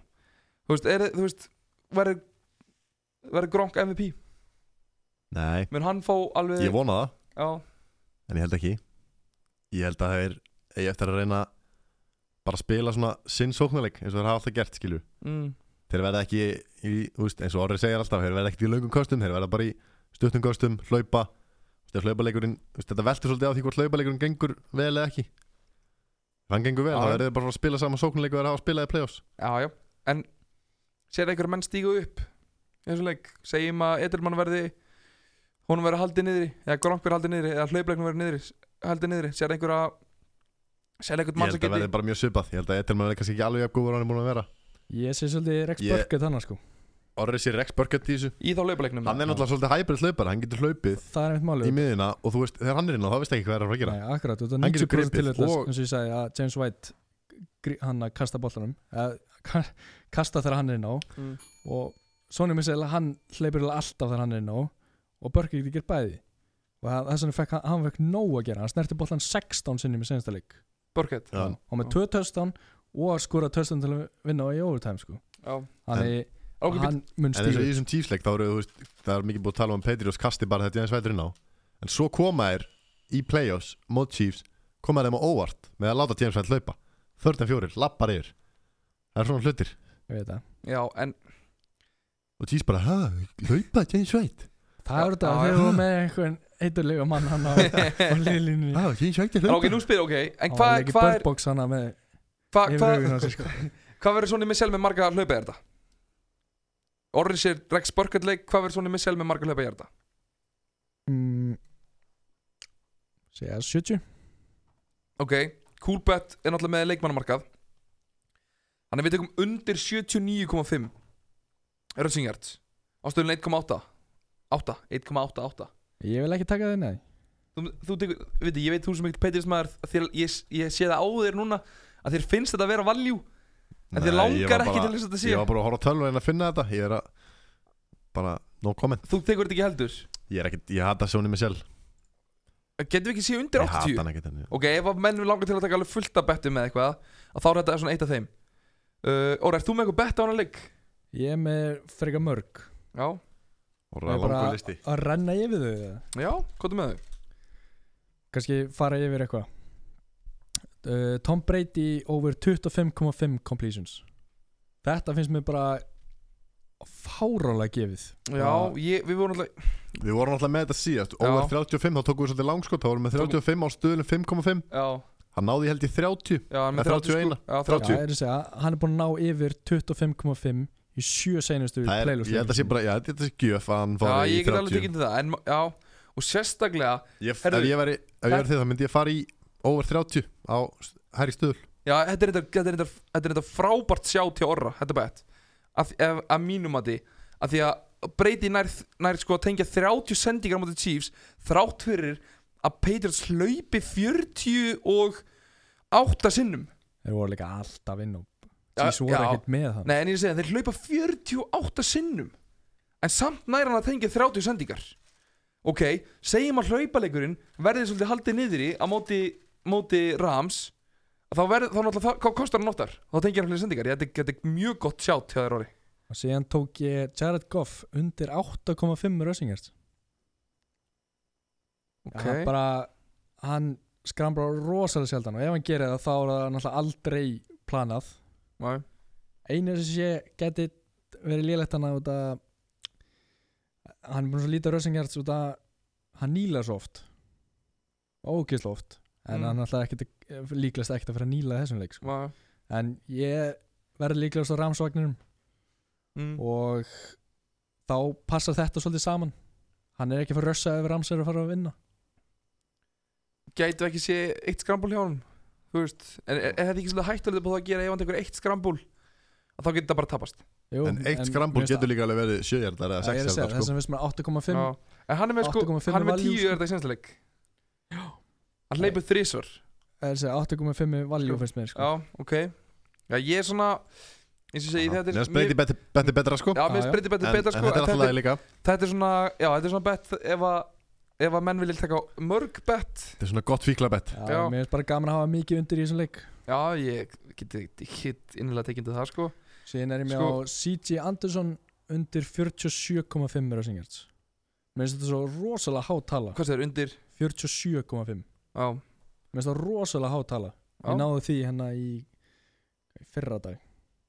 Þú veist, er, þú veist Verður Verður Gronk MVP nei, Mun hann fá alveg ég vona það. Já, En ég held ekki. Ég held að það er Ég eftir að reyna Bara að spila svona sinn sóknarleik eins og þeir hafa alltaf gert, skilju mm, Þeir verða ekki í, veist, eins og orðið segir alltaf Þeir verða ekki í löngum kostum Þeir verða bara í stuttum kostum, hlaupa. Veist, Þetta veltur svolítið á því hvort hlaupaleikurinn gengur vel eða ekki. Ef hann gengur vel, Já, þá verður þeir bara að spila saman sóknarleik og þeir hafa spilað í play-offs. Já, já. En Sér einhverjum menn stígu upp Í þessum leik? Segjum að Edelmann verði Honum verði haldið niðri Eða Gronk verði haldið niðri Eða verði niðri Haldið niðri. Sér einhverja Sér einhvern Ég mann sem að verði bara mjög svipað. Ég held að Etelman er kannski hann Ég sé svolítið Rex Ég- Burkett þannig sko. Orri sér Rex Burkett í þessu. Í þá laupaleiknum Hann er náttúrulega svolítið hybrid hlaupar Hann getur hlaupið það er einmitt í málið miðina Og þú veist, þegar hann er inn á þá veist ekki hvað er að fara að gera. Nei, akkurat, þetta er Hann getur 90% til gripið þess og- eins og ég sagði að James White grí- hann að kasta boltanum eða, ka- kasta þegar hann er inn á. Mm. og Sonny Michel hann hleypur eiginlega alltaf þegar hann er inn á og Burkett getur bæði. Og það- þess vegna fekk hann, hann fekk nóg að gera hann snerti boltan 16 sinnum í senasta leik. Burkett. Já. og með 2 töstan og að skora töstan til að vinna í overtime sko. Já. þannig Ok, hann mun En eins og í þessum tífsleik þá eru, þú veist, það er mikið búið að tala um að Patriots kasti bara þetta James White inn á. En svo koma þær í playoffs mót Chiefs koma þeim á óvart með að láta James White en fjórir, lappar yfir. Það er svona hlutir. Ég veit það. Já, en Og Chiefs bara, hæ, hlaupa James White? Það er þetta að eru með einhvern eiturlega mann hann á, á hlaupa ok, nú spyr, ok En hvað hva er Hvað hva, sér sko. hva verður Sonny Michel með marga hlaupa í þetta? Orri sér Rex Burkett leik Hvað verður Sonny Michel með marga hlaupa í þetta? mm, segja 70 Ok, Coolbet er náttúrulega með leikmannamarkað. Þannig að við tekum undir 79,5 Rushing yards. Á stöðun 1,8 8, 1,88 ég vil ekki taka það nei. Þú, þú tekur, veit ég veit þú sem ekkert Patriots maður þér, ég, ég sé það á þér núna að þér finnst þetta að vera value? En þér langar ekki bara- til þess að þetta sé. Ég var bara að horfa á tölvu en að finna þetta. Ég er að, bara, no comment. Þú tekur þetta ekki heldur? Ég er ekkert, ég hata Sony Michel Getum við ekki séð undir Ég hata 80? hann ekkert en Ok, ef að menn vil langar til að taka alveg fullt af bettum með eitthvað að þá er þetta svona eitt af þeim. Uh, Óra, ert þú með eitthvað bett á hana leik? ég er með freka mörg. Já, Og Ég er langur listi. að renna yfir þau. Eða? já, hvað er með þau? kannski fara yfir eitthvað uh, Tom Brady over 25,5 completions. Þetta finnst mér bara fárálega gefið. Já, ég, við vorum alltaf Við vorum alltaf með þetta síðast. Over 35, þá tókum við svolítið langskot Þá vorum við með 35 á stöðunum 5,5 Já, Hann náði held í 30 já, hann er með Nei, 30 sko 31. Já, 30. Já, er að segja, hann er búin að ná yfir 25,5 í sjö seinustu Það er, ég held að sé bara, já, þetta sé gjöf að hann Já, fór í ég get alveg 30 tekið til það En já, og sérstaklega ég, Herðu, Ef ég væri, ef ég væri þið þá myndi ég fara í Over 30 á hærri stöðul Já, þetta er þetta, þetta, er þetta, þetta er þetta frábært sjá til orra Þetta er bett. Að, að, að mínum að því Að því að Brady nær, nær sko að tengja 30 sendingar á móti Chiefs Þrátt fyrir að Patriots hlaupi 40 og 8 sinnum. Þeir voru líka alltaf inn og Chiefs voru ekkert með það Nei, en ég segi þeir hlaupa 48 sinnum. En samt nær hann að tengja 30 sendingar. Ok, segjum að hlaupaleikurinn verði svolítið haldið niður í á móti, móti Rams þá verði, þá náttúrulega, kostar hann nottar? Þá tengja hann fleiri sendingar, er- þetta er mjög gott sjátt hjá þér orði og síðan tók ég Jared Goff undir 8,5 rössingers Ok, hann bara hann skramblar rosalega sjaldan og ef hann gerir það þá er það náttúrulega aldrei planað. Nei. einu sem ég geti verið lélegt hann að hann er búin svo lítið að hann nýla svo oft. Ógislega oft en Mm. hann alltaf ekkert líklegast ekkert að fara að nýla þessum leik sko. En ég verði líklegast á ramsvagninum mm. og þá passar þetta svolítið saman hann er ekki að fara að rössa ef rams er að fara að vinna Gætu ekki sé eitt skrambúl hjá hann Þú veist, en er, er þetta ekki svolítið hættulegt på það að gera ef hann tekur eitt skrambúl að þá getur það bara tapast Jú, En eitt skrambúl getur líka alveg verið 7 hjartar eða það- Já, ég 6 að segja, hjartar þess sko. að við sem er 8,5 Já. En hann er með sko, 8,5 hann er með value, 10 sko. er þetta í senstileik Hann hleypur þrísvar Það er að segja 8,5 value Sko. finnst mér sko. Já, ok. Já, ég er svona eins og segi, þetta Mér er finnst Brady betur betur betra sko. Já, mér breyti betur En, betra en sko þetta er en alltaf lagi líka. þetta er svona, já, þetta er svona bett ef að ef að menn vilja taka mörg bett Þetta er svona gott fíklabett. Já, Já. Mér finnst bara gaman að hafa mikið undir í þessum leik. Já, ég geti hitt innilega tekindi það sko. Síðan er ég með Sko- á CJ Anderson undir 47,5 rössingjart Mér finnst þetta svo rosalega há tala. Hvað er undir? 47,5 Já, Mér finnst það rosalega há tala. Já. Ég náði því hérna í, í fyrra dag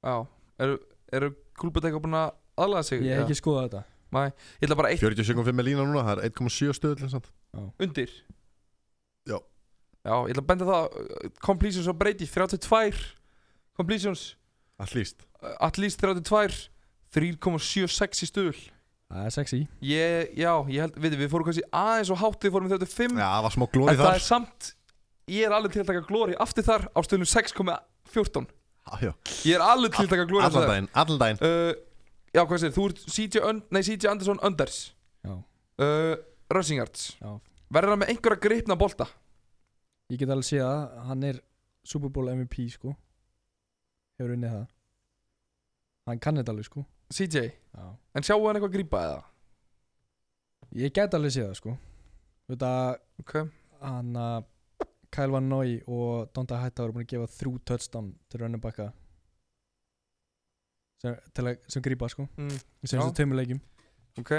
já. Eru, eru eitthvað búin að aðlaða sig? Ég hef ekki skoðað þetta. Ég ætla bara eitt 47,5 er lína núna, það er 1,7 stöðul sant? undir? Já. Já, ég ætla að benda það uh, Completions á breyti, 32 Completions, líst uh, at least 32 3,76 í stuðul Það er sexy. Ég, já, ég held, við, við fórum kannski aðeins og hátt Við fórum í 35 Já, það var smá En glóri það þar. er samt Ég er alveg til að taka glóri aftur þar á stöðunum 6,14 Já, já. Ég er alveg til að taka glóri Allan daginn, allan daginn. Uh, já, hvað segir, þú ert CJ, Un nei, CJ Anderson Unders. Já, uh, Rushing Yards. Já. Verður hann með einhverja gripna bolta? Ég get alveg séð að hann er Super Bowl MVP sko. Hefur unnið það. Hann kann þetta alveg sko CJ, Já. En sjáu hann eitthvað grípa eða? Ég get alveg séð það sko. Þetta Ok, hann að Kyle Van Noy og Donta Hætta voru búin að gefa þrjú touchdown til running backa. Sem, til að, sem grípa sko. Mm, í sem þessu tveimur leikjum. Ok,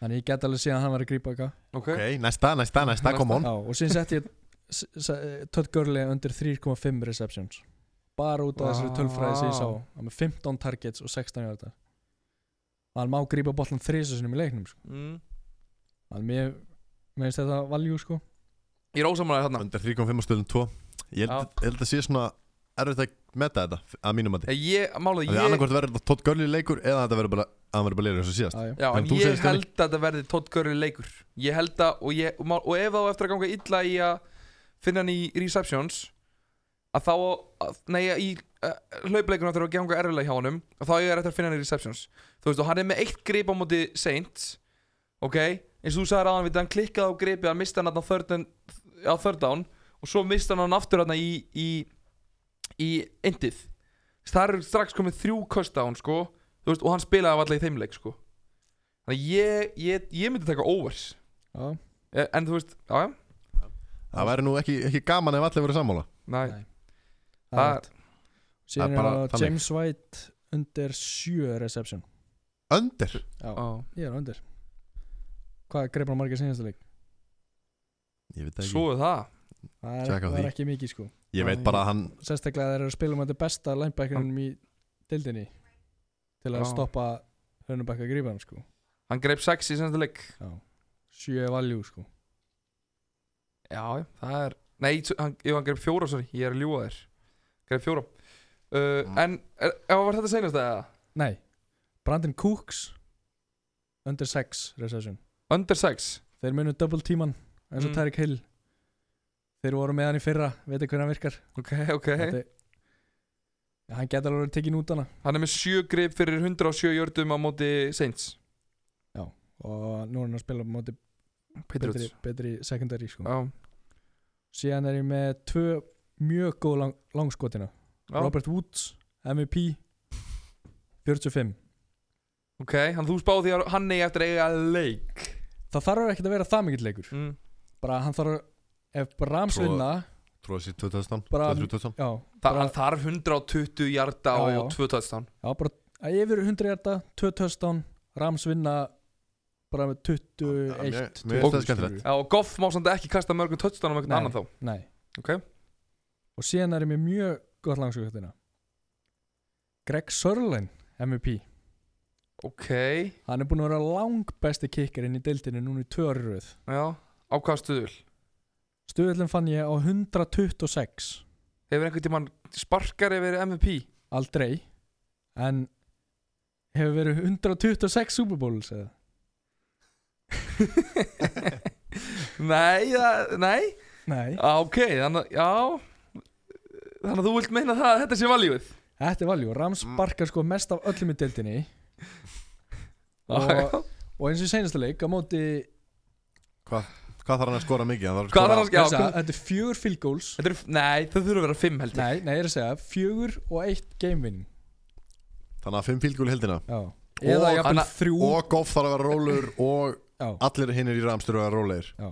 þannig ég get alveg séð að hann var að grípa eitthvað ok. Ok, næsta, næsta, næsta, come on. Já, og síðan sett ég s- s- Todd Gurley undir 3,5 receptions. Bara út af þessari tölfræði sem ég sá. Vá. hann með 15 targets og 16 hjarta hann má grípa bollan þrísasunum í leiknum sko. mm. þannig mér mér finnst þetta valjú sko. Ég er ósamlega þarna. Undir 3.5 stöðum 2 Ég held, ég held að sé svona erfitt að meta þetta að mínum að Ég, ég málaði Því ég annarkvort verður þetta Todd Gurley leikur eða þetta verður bara að hann verður bara leikur eins og síðast. Já, já. Já, En en þú ég held að þetta verði Todd Gurley leikur. Ég held að, og, ég, og, má- og ef þá eftir að ganga illa í að finna hann í receptions að þá, að, nei, í uh, hlaupleikunum eftir að ganga erfilega hjá honum að þá ég er eftir að finna hann í receptions. Þú veist, og hann er með eitt grip á móti Saints ok, eins og þú sagðir aðan við hann klikkaði á gripi, hann misti hann á third, and- á third down og svo misti hann aftur hann í í, í endið. Það er strax komið þrjú á hann sko, þú veist, og hann spilaði alltaf í þeim leik sko. Þannig ég, ég, ég myndi taka overs. Já, Eh, En þú veist, já, já, Það væri nú ekki, ekki gaman ef allir verður sammála. Næ Nei. Það- er síðan er bara það. James White undir 7 reception. Undir Já, Já. ég er undir. Hvað greip hann margir sinnastu leik? Ég veit ekki. Svo er það. Það er, það er ekki mikið sko. Ég veit bara að hann Sérstaklega þeir eru að spila um þetta besta linebackerinn í dildinni til að Já. stoppa hörnubakka grípan sko. Hann greip sex í senasta leik. Já. 7 er valjú sko. Já, það er Nei, hann, hann greip fjóra, sorry, ég er að ljúga þér Greip fjóra. Uh, Mm. En, er, já, var þetta seinast eða? Nei, Brandon Cooks undir 6 reception Under sex Þeir munu double tíman eins og Mm. Tyreek Hill. Þeir voru með hann í fyrra veitir hvernig hann virkar. Ok, ok. Þetta Já, Hann geta alveg verið tekin út hana. Hann er með sjö grip fyrir 107 jördum á móti Saints. Og nú er hann að spila á móti betri, betri secondary sko. Já, síðan er ég með tvö mjög góð lang, langskotina. Já, Robert Woods, MVP 45 ok Hann þú spáði því að hann eigi eftir að eiga leik. Það þarf ekki að vera það mikill leikur. Mm. bara hann þarf ef Rams Svo- vinna Tróði sér 2 töðstan Bara- 2-3 töðstan já, Þa, bara, Hann þarf 120 hjarta Já, já. og 2 touchdown. Já, bara að yfir 100 hjarta 2 touchdown, Rams vinna bara með 21 Já, mér- mér 22, finnst það skemmtilegt. Já, og Goff má samt ekki kasta mörgum touchdown um einhvern Nei. annan þá. nei, Ok og síðan er ég með mjög gott langskotina Greg Sörlein MVP Ok, hann er búin að vera lang besti kikkarinn í deildinu núna í röð. Já Á hvaða stuðul? Stöðullin fann ég á 126 Hefur einhvern tímann sparkar yfir MVP? Aldrei. En Hefur verið 126 Super Bowls eða? nei, það, nei? Nei. Á, Ok, þannig að, já Þannig að þú vilt meina það að þetta sé valjúið? Þetta er valjú Rams Mm. sparkar sko mest af öllum í deildinni. Já, Og-. Og eins og í seinasta leik á móti Hvað þarf hann að skora mikið? Hann þarf að Hvað skora- þarf hann að- Já, Þessa, Þetta er fjögur field goals. Þetta er, nei, það þurfa að vera fimm held ég. Nei, nei, ég er að segja Fjögur og eitt game win Þannig að 5 fílgúl heldina Já. Eða Og jafnvel hann- þrjú Og Goff þarf að vera rólur Og Já, allir hinnir í Rams þurfa að vera rólegir. Já.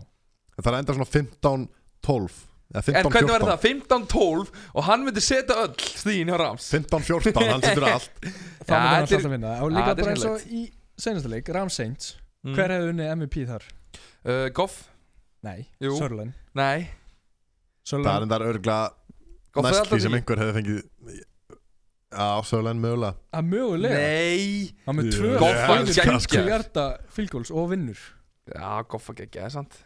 Það þarf að enda svona 15-12 Eða En hvernig 15-14 verður það? 15-12 og hann myndi setja öll stíðin hjá Rams. 15-14, hann setur allt. Það Já, myndi hann þetta er- alltaf vinna. Og líka er bara eins og í seinasta leik Rams Saints. Mm. Hver hefði unnið MVP þar? uh, Goff? Nei, Jú. Sörlen Nei. Það er Sörlen enda örgla Goff er næst alltaf því sem einhver hefði fengið Já, Sölen mögulega. Að mögulega? Nei. Hann með tvö Goff var elska geggjaður. 50 hjarta fylgóls og vinnur. Já, Goff að gegja, sant?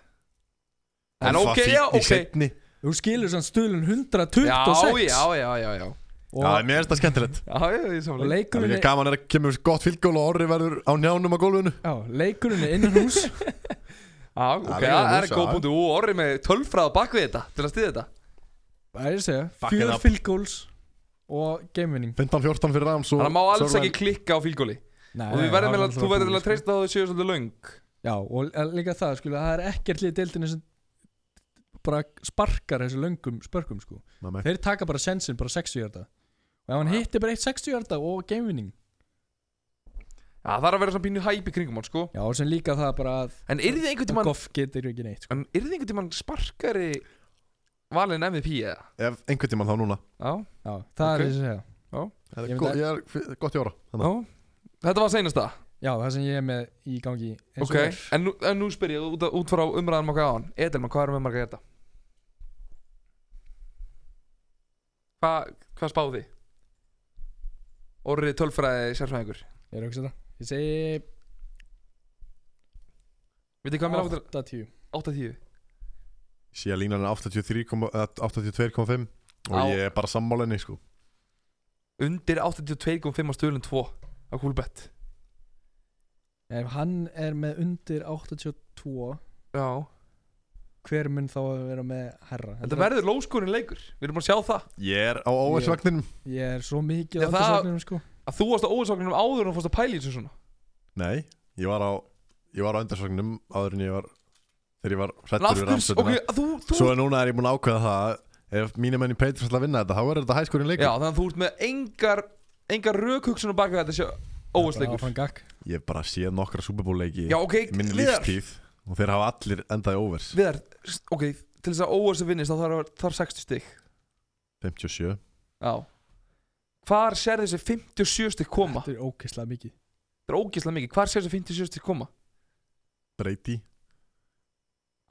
Hann En var ok, já, ok. Þú skilur sann stuðlun Já, 126 já, já, já, já og, Já, mér finnst það skemmtilegt. Já, já, ég og samlega Það er leikurinn líka er, gaman er að kemur gott fylgól og orri verður á njánum á gólfinu. Já, leikurinn er innan hús Já, ok, Já, það það er er góð já. punktu og orri með tölfræð á bakvið þetta til að stiða þetta. Það er að segja, Fuck it fjör up. fylgóls og game winning 15-14 fyrir Rams og Þannig að má alls ekki klikka á fílgóli og þú verður með að þú verður til búið, að treysta á að þau séu svolítið löng. Já, og líka það, sko, það er ekkert lið deildinu sem bara sparkar þessu löngum spörkum, sko. Þeir taka bara sensin, bara 60 hjarta Og ef hann hittir bara eitt 60 hjarta og gamevinning Já, það er að vera svona pínu hæp í kringum hann sko. Já, og sem líka það bara að En er þið einhvern tímann Goff getur ekki neitt, sko. En er þið einhvern tímann sparkari valin MVP eða? Ef einhvern tímann þá núna. Já, Já, það Ok. er þessi að segja. Það Ég er go- að- Ég er gott í ára já. Þannig. Þetta var seinasta? Já, það sem ég er með í gangi Ok, er. En nú, en nú spyr ég út, út frá umræðanum okkar á hann Edelman, hvað erum við marga þetta? Hvað hva spáði þið? Orrið tölfræði sérfræðingur. Ég er að hugsa þetta. Ég segi Vitið hvað mér áttur? 8-10 8-10 Sé að línan er 83, eða 82,5 og Á- ég er bara sammálinni sko. Undir 82,5 á stöðlun 2 á Coolbet. Ef hann er með undir 82 Já Hver mun þá að vera með herra? Þetta verður lóskurinn leikur. Við erum bara að sjá það. Ég er á óversvagninum Ég er svo mikið á vagnum sko. Að þú varst á óðsvagnum áður en þú fórst að pæla í þessu svona. Nei, ég var á Ég var á undarsvagninum áður en ég var Þegar ég var af við þú Svo er núna er ég búin að ákveða það að Ef mínir menn í Patriots ætla að vinna þetta Þá er þetta hæskurinn leikur. Já, þannig að þú ert með engar Engar rökhugsun á baka þetta gakk Ég hef bara séð nokkra Super Bowl leiki Já, ok, í Minn lífstíð Og þeir hafa allir endaði overs. Viðar, ok, til þess að að vinnist þá þarf þarf 60 stygg 57 Já. Hvar sér þessi 57 stygg koma? Þetta er ógeðslega mikið. Þetta er ógeðslega mikið, hvar sér þessi 57 stygg koma? Brady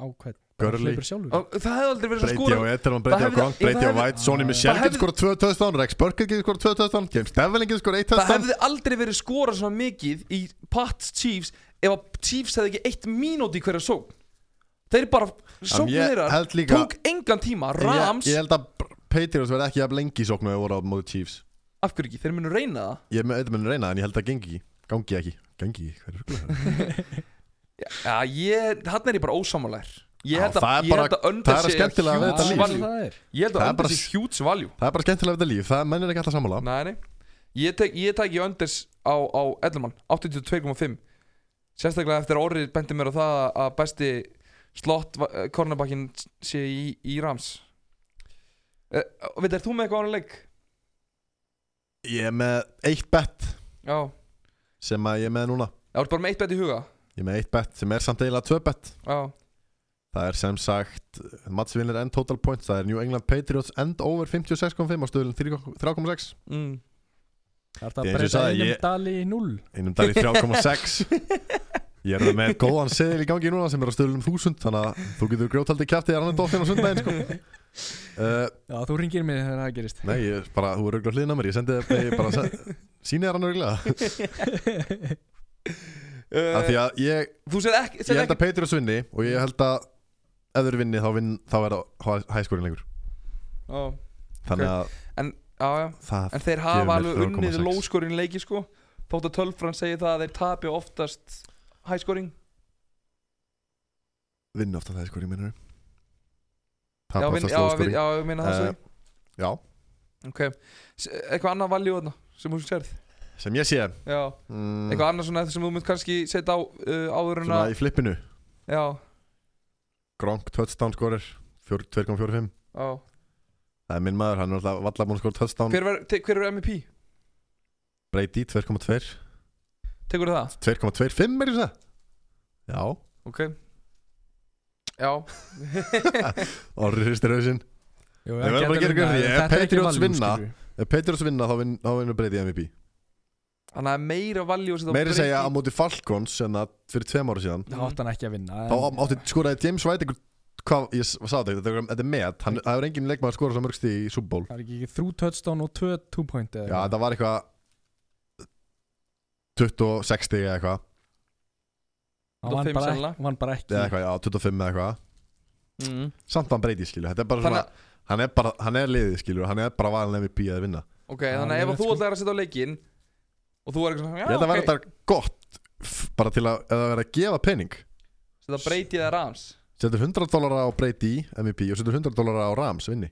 Á hvern? Gurley. Hleypur sjálfur? Og Það hefði aldrei verið að Brady skora. og Brady Það og Gronk, það og White Sonny Michel getur skorað 2 touchdown Rex Burkett getur skorað 2 touchdown James Devlin getur skorað 1 Það hefði aldrei verið skora svona mikið í Pats Chiefs ef að Chiefs hefði ekki eitt mínúti í hverja sókn. Þeir bara, sókn ég þeirra held líka- tók engan tíma. Ég- Rams, Ég held að Patriots verði ekki jafn lengi í sóknu ef voru á móti Chiefs. Af hverju ekki, þeir munu reyna það? Ég eitthvað reyna en ég held að gengi Gangi ekki. Gangi er það? Já, ég, hann er ég bara ósamalær Ég held að, það er ég að það under sé skemmtilega við þetta huge líf. value. Það er. Ég held Það að er under bara sé huge value. Það er bara skemmtilega við þetta líf. Það mennir ekki alltaf sammála. Nei, nei. Ég tek, ég á, á Edelman 82,5 Sérstaklega eftir orrið bendi mér á það að besti slott kornabakkin sé í, í Rams. Uh, Veit, er þú með eitthvað ánum leik? Ég er með eitt bet Já, Sem að ég er með núna. Það er bara með eitt bet í huga? Ég er með eitt bet sem er samt eiginlega tvö bet. Já, Það er sem sagt Matsvinir end total points. Það er New England Patriots end over 56,5 á stöðlun 3,6 mm. Það er að breyta einum dali í 0 Einum dag í 3,6 Ég er með góðan seðil í gangi núna sem er á stöðlunum 1000 Þannig að þú getur grjótaldi kjæftið að hann er dóttin á sundaginn sko. uh, Já, þú ringir mig þegar það gerist. Nei, ég, bara, þú er auðvitað hliðin á mér Ég sendi það, ég bara se- sýni þér hann auðvitað Af því að ég, Þú séð ekki, ég séð held ekki að Patriots vinni Og ég held að ef þeir vinni þá, vinn, þá er það hæskorinn lengur Já, Þannig að já, já. það En þeir hafa alveg unnið 4,6. lóskorinn leiki sko. Þótt að tölfran segir það að þeir tapi oftast hæskorinn vinni ofta það hæskorinn minnur Já, Það er vin, já, vin, já, ég meina það segi Já, Ok, eitthvað annað valjú þarna sem þú sérð? Sem ég sé? Já, mm, eitthvað annað svona sem þú mynd kannski setja á uh, áður en Svona að í flippinu? Já, Gronk touchdown skorir 2,45 já. Það er minn maður, hann er alltaf valla búin að skora touchdown. Hver, ver, te, hver er MVP? Brady 2,2 Tekur það? 2,25 er það? Já, Ok. Já. Orðið hristir hausinn. Jú, Ég verð bara að gera fyrir því, ef Patriots vinna- Ef Patriots vinna þá vinn- þá vinnur Brady MVP Þannig að meira valjú að Meiri segja Brady. móti Falcons en að fyrir tveim ára síðan. Það átt hann ekki að vinna Þá átti skoraði James White einhver Hvað, ég sá þetta, er- þetta er með hann, Það er engin leikmaður skorað svo mörgsti í Super Bowl. Það er ekki þrjú touchdown og tvö two point eða Já, það var eitthvað 26 stig eða eitthvað. Hann vann 25 bara, ekki- vann bara ekki. Eða eitthvað, já, 25 eða eitthvað. Mm. Samt hann Brady, skilju Þetta er bara Þannig svona Hann er bara, hann er liðið, skilju Hann er bara valin MVP að vinna. Ok, Já, þannig að ef að þú sko. ætlar að setja á leikinn Og þú er eitthvað svona Já, Ég held að ok. vera þetta gott Bara til að, það vera að gefa pening. Setja Brady eða Rams. Setur 100 dólar á Brady MVP Og setur 100 dólar á Rams vinni.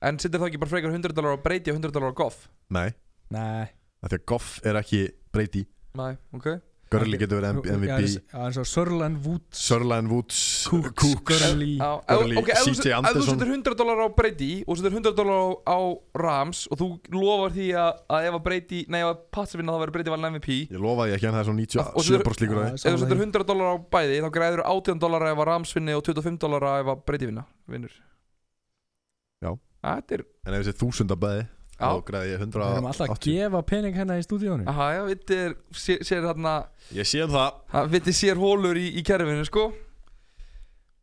En setja þá ekki bara frekar 100 dólar á Brady og 100 dólar á Goff? Nei, Nei, því að Goff er ekki Brady Næ, ok. Gurley getur verið MVP Já, eins og Sörland Woods. Sörland Woods Cooks, Gurley. Þú CJ set- ef þú Anderson. setur 100 dólar á Brady og setur 100 dólar á, á Rams og þú lofar því að, að ef að Brady, nei ef að Pats vinna þá verður Brady valin MVP Ég lofaði ekki en það er svona Og svo- 97% líkur á því. ef þú setur sammála 100 dólar á bæði þá græður 18 dólar ef að Rams vinni og 25 dólar ef að Brady vinna vinnur. Já. Er, En ef þessi þúsunda bæði já. Þá græði ég Við erum alltaf að 180 gefa pening hérna í stúdíónu Aha, já, Vitti er, sér, sér þarna Ég sé um það. Hann Vitti sér hólur í, í kerfinu, sko.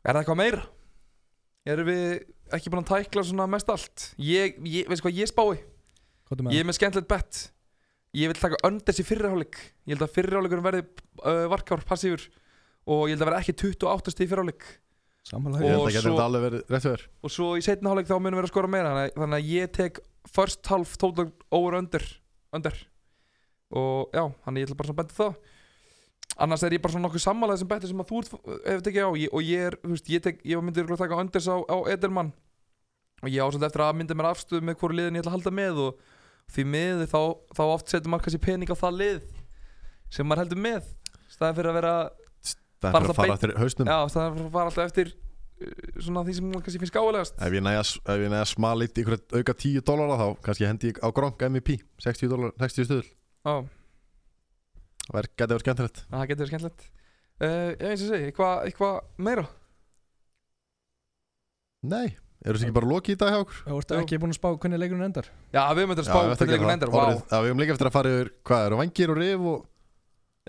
Er það eitthvað meira? Erum við ekki búin að tækla svona mest allt? Ég, ég veistu hvað ég spái? Hvað er Ég er með skemmtilegt bett Ég vil taka önders í fyrriháleik Ég held að fyrriháleikurinn verði uh, varkár, passífur. Og ég held að verði ekki 28 stíð fyrriháleik Sammála Ég held að svo- þetta alveg verið rétt fyrir Og svo í setna háleik þá munum við að skora meira Þannig, þannig að ég tek first half total over under, under. Og já, þannig ég ætla bara svona að benda það. Annars er ég bara svona nokkuð sammálaði sem betur sem að þú hefur tekið á. Ég, Og ég er, þú veist, ég, tek, ég myndi örugglega taka unders á, á Edelmann. Og ég á svolítið eftir að mynda mér afstöðu með hvoru liðin ég ætla að halda með Og því miður þá, þá oft setur maður kannski pening á það lið Sem maður heldur með Staðið fyrir að vera Það Bara er það að fara beint- eftir hausnum. Já, staðið fyrir að fara alltaf eftir uh, Svona því sem maður kannski finnst gáðilegast Ef ég næja, ef ég næja smalit ykkur auka 10 dólara þá kannski hendi ég á Gronk MVP 60 dólar, 60 stuðul. Já Það er- gæti verið skemmtilegt. Það getur verið skemmtilegt. Uh, Já, eins og segi, eitthvað eitthva meira? Nei, eru þessi ekki bara lokið í dag hjá okkur? Þú ert ekki búin að spá hvernig leikurinn endar? Já, við möndum að spá ætlum hvernig að gera endar það. Já, við höfum líka eftir að fara yfir Hvað eru vangir og rif og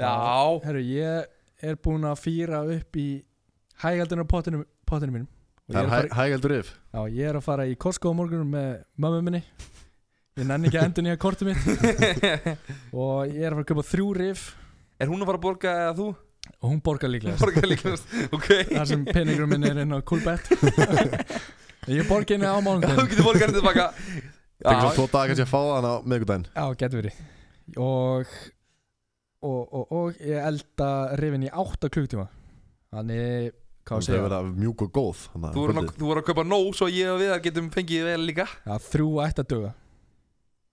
já. Herru, ég er búin að fýra upp í hægaldinu pottinu, pottinu mínum. Og Það er hæ, hægældur rif. Já, ég er að fara í Costco á morgunum með mömmu minni. Ég nenni ekki að endur nýja kortið mitt. Og ég er að fara að köpa þrjú rif. Er hún að fara að borga eða þú? Og hún borgar líklega Borga líklegast Ok. Þar sem peningur minn er inn á Coolbet. Ég borgi henni á Já, þú getur borga henni tilbaka. Tekur svo Já, tvo daga kannski að fá það á miðgudaginn Já, getur verið. Og, og, og, og ég elda rifin í 8 klukktíma Þannig, hvað Það að segja? mjúk og góð að þú voru, kvöldið. þú voru að kaupa nóg Svo ég og við getum fengið vel líka. Já, þrjú ætti að döga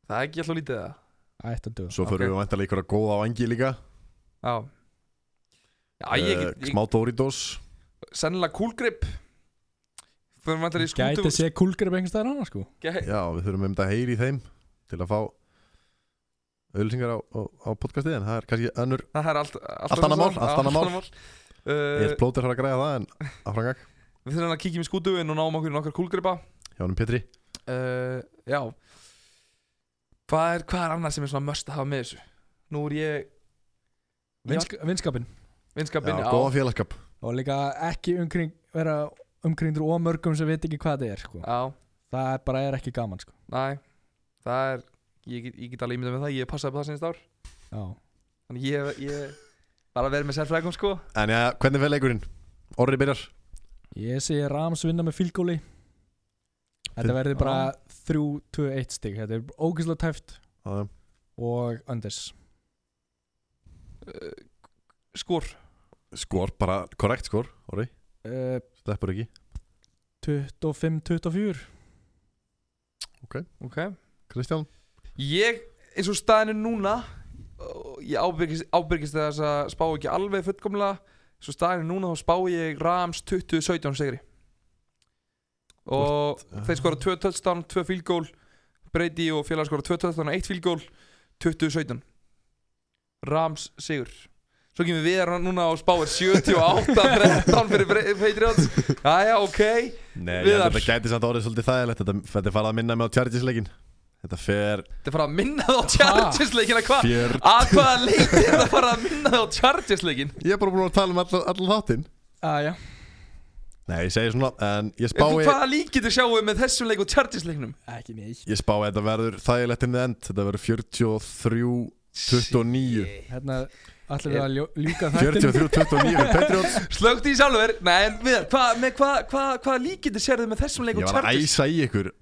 Það er ekki alltaf lítið það Ætti að döga Svo fyrir Ok. við vantarlega ykkur að góða á vangi líka. Já. Já, ég Eh, get ég, Smá Doritos. Sennilega kúlgrip skútu Gæti sé kúlgrip einhvers staðar annars sko. Gæ- Já, við þurfum um þetta að heyri í þeim Til að fá auðlýsingar á, á, á podcastið En það er kannski önnur Það er allt Allt annað mál, allt annað mál. Ég Uh, er plótir að græða það en áframgag Við þurfum að kíkjum í skútuinn og náum okkur í nokkar kúlgripa. Hjá hennum Petri. Uh, Já. Hvað er, hvað er annað sem er svona must að hafa með þessu? Nú er ég Vinsk, Vinskapin vinskapinn. Já, góða félagskap. Og líka ekki umkring, vera umkringdur og mörgum sem veit ekki hvað það er sko. Já, Það er bara er ekki gaman sko. næ Það er, ég, get- ég get alveg ímyndað með það Ég passaði upp það sinni ár. Já. Þannig ég, ég var að vera með sérfræðingum sko. En já, hvernig fyrir leikurinn? Orri byrjar. Ég sé Rams vinna með fylgóli Þetta verður bara 3-2-1 stig. Þetta er ógeðslega tæft. Já, og Anders? Uh, Skor. Skor, bara korrekt skor Orri, uh, sleppur ekki. 25-24 Ok. Kristján Ég, eins og staðinu núna Ég ábyrgist, ábyrgist þess að spá ekki alveg fullkomlega. Eins og staðinu núna þá spá ég Rams 20-17 sigri. Og þeir skora 2 touchdown, 2 field goal. Brady og félag skora 2 touchdown og 1 field goal 20-17 Rams sigur. Svo kemur við erum núna á spáir 78-13 fyrir Patriots. Jæja, ok. Nei, ég, Viðar. þetta gæti samt orðið svolítið þægilegt Þetta, farið að minna mig á Chargers-leikin Þetta fer Þetta fara að minna það á Chargers leikina hvað? Að hvaða leik þetta fara að minna það á Chargers leikin? Ég er bara búin að tala um allan all þáttinn. Aja, Nei, ég segi svona En ég Spái... Hvaða lík getur sjáum við með þessum leik og Chargers leiknum? ekki neitt Ég spái að þetta verður þægilegt inn í end. Þetta verður 43 29 Hérna ætlum við að ljúka þættinu 43-29 fyrir Patriots. Slögt í sjálfur. Nei, en við, hvað hva, hva, hva, hva lík getur sérðu með þessum leik Ég og var að Chargers?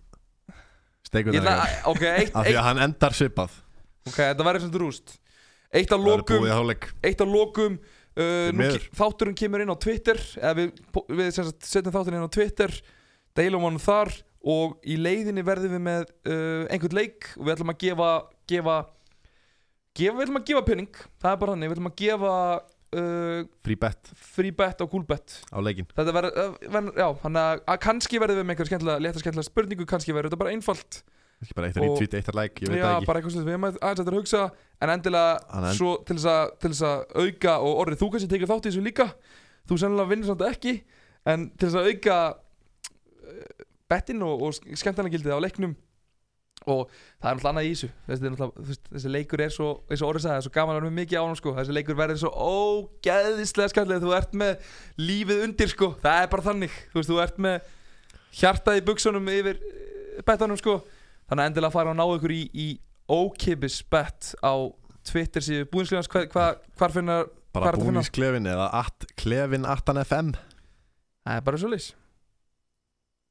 Steikur það að, ok, eitt, Af því að hann endar svipað. Ok, þetta verður sem rúst. Eitt af Það verður lokum búið í hálfleik. Eitt af lokum uh, nú, miður. ke- Þátturinn kemur inn á Twitter Eða við, við sem sagt, setjum þátturinn inn á Twitter Deilum honum þar Og í leiðinni verðum við með uh, einhvern leik Og við ætlum að gefa Gefa, gefa, við ætlum að gefa penning það er bara þannig, við ætlum að gefa uh, Free bet. free bet og cool bet. Á leikin þetta verður, uh, verður já, þannig að- að kannski verður við með einhver skemmtilega, létta skemmtilega spurningu kannski verður þetta bara einfalt. Ekki bara eitt er Og- retweet, eitt er like, ég veit já, það ekki. bara eitthvað sem við erum aðeins að hugsa en endilega Þannig að- svo til þess að, til þess að auka og orðið, þú kannski tekið þátt í þessu líka. Þú sennilega vinnur samt ekki en til þess að auka uh, bettin og, og skemmtilega gildið á leiknum og það er náttúrulega annað í þessu. Þessi, þessi leikur er svo eins og orðið sagði, það er svo gaman að vera mikið ánum sko. þessi leikur verður svo ógeðislega skemmtilega þú ert með lífið undir sko. það er bara þannig, þú veist, þú ert með hjartað í buksunum yfir eh, bettanum sko. þannig að endilega fara og ná ykkur í, í ókipis bett á Twitter síðu búinsklegans hvar, hvar, hvar finna? Bara búningsklefin eða klefin 18fm það er bara svo leys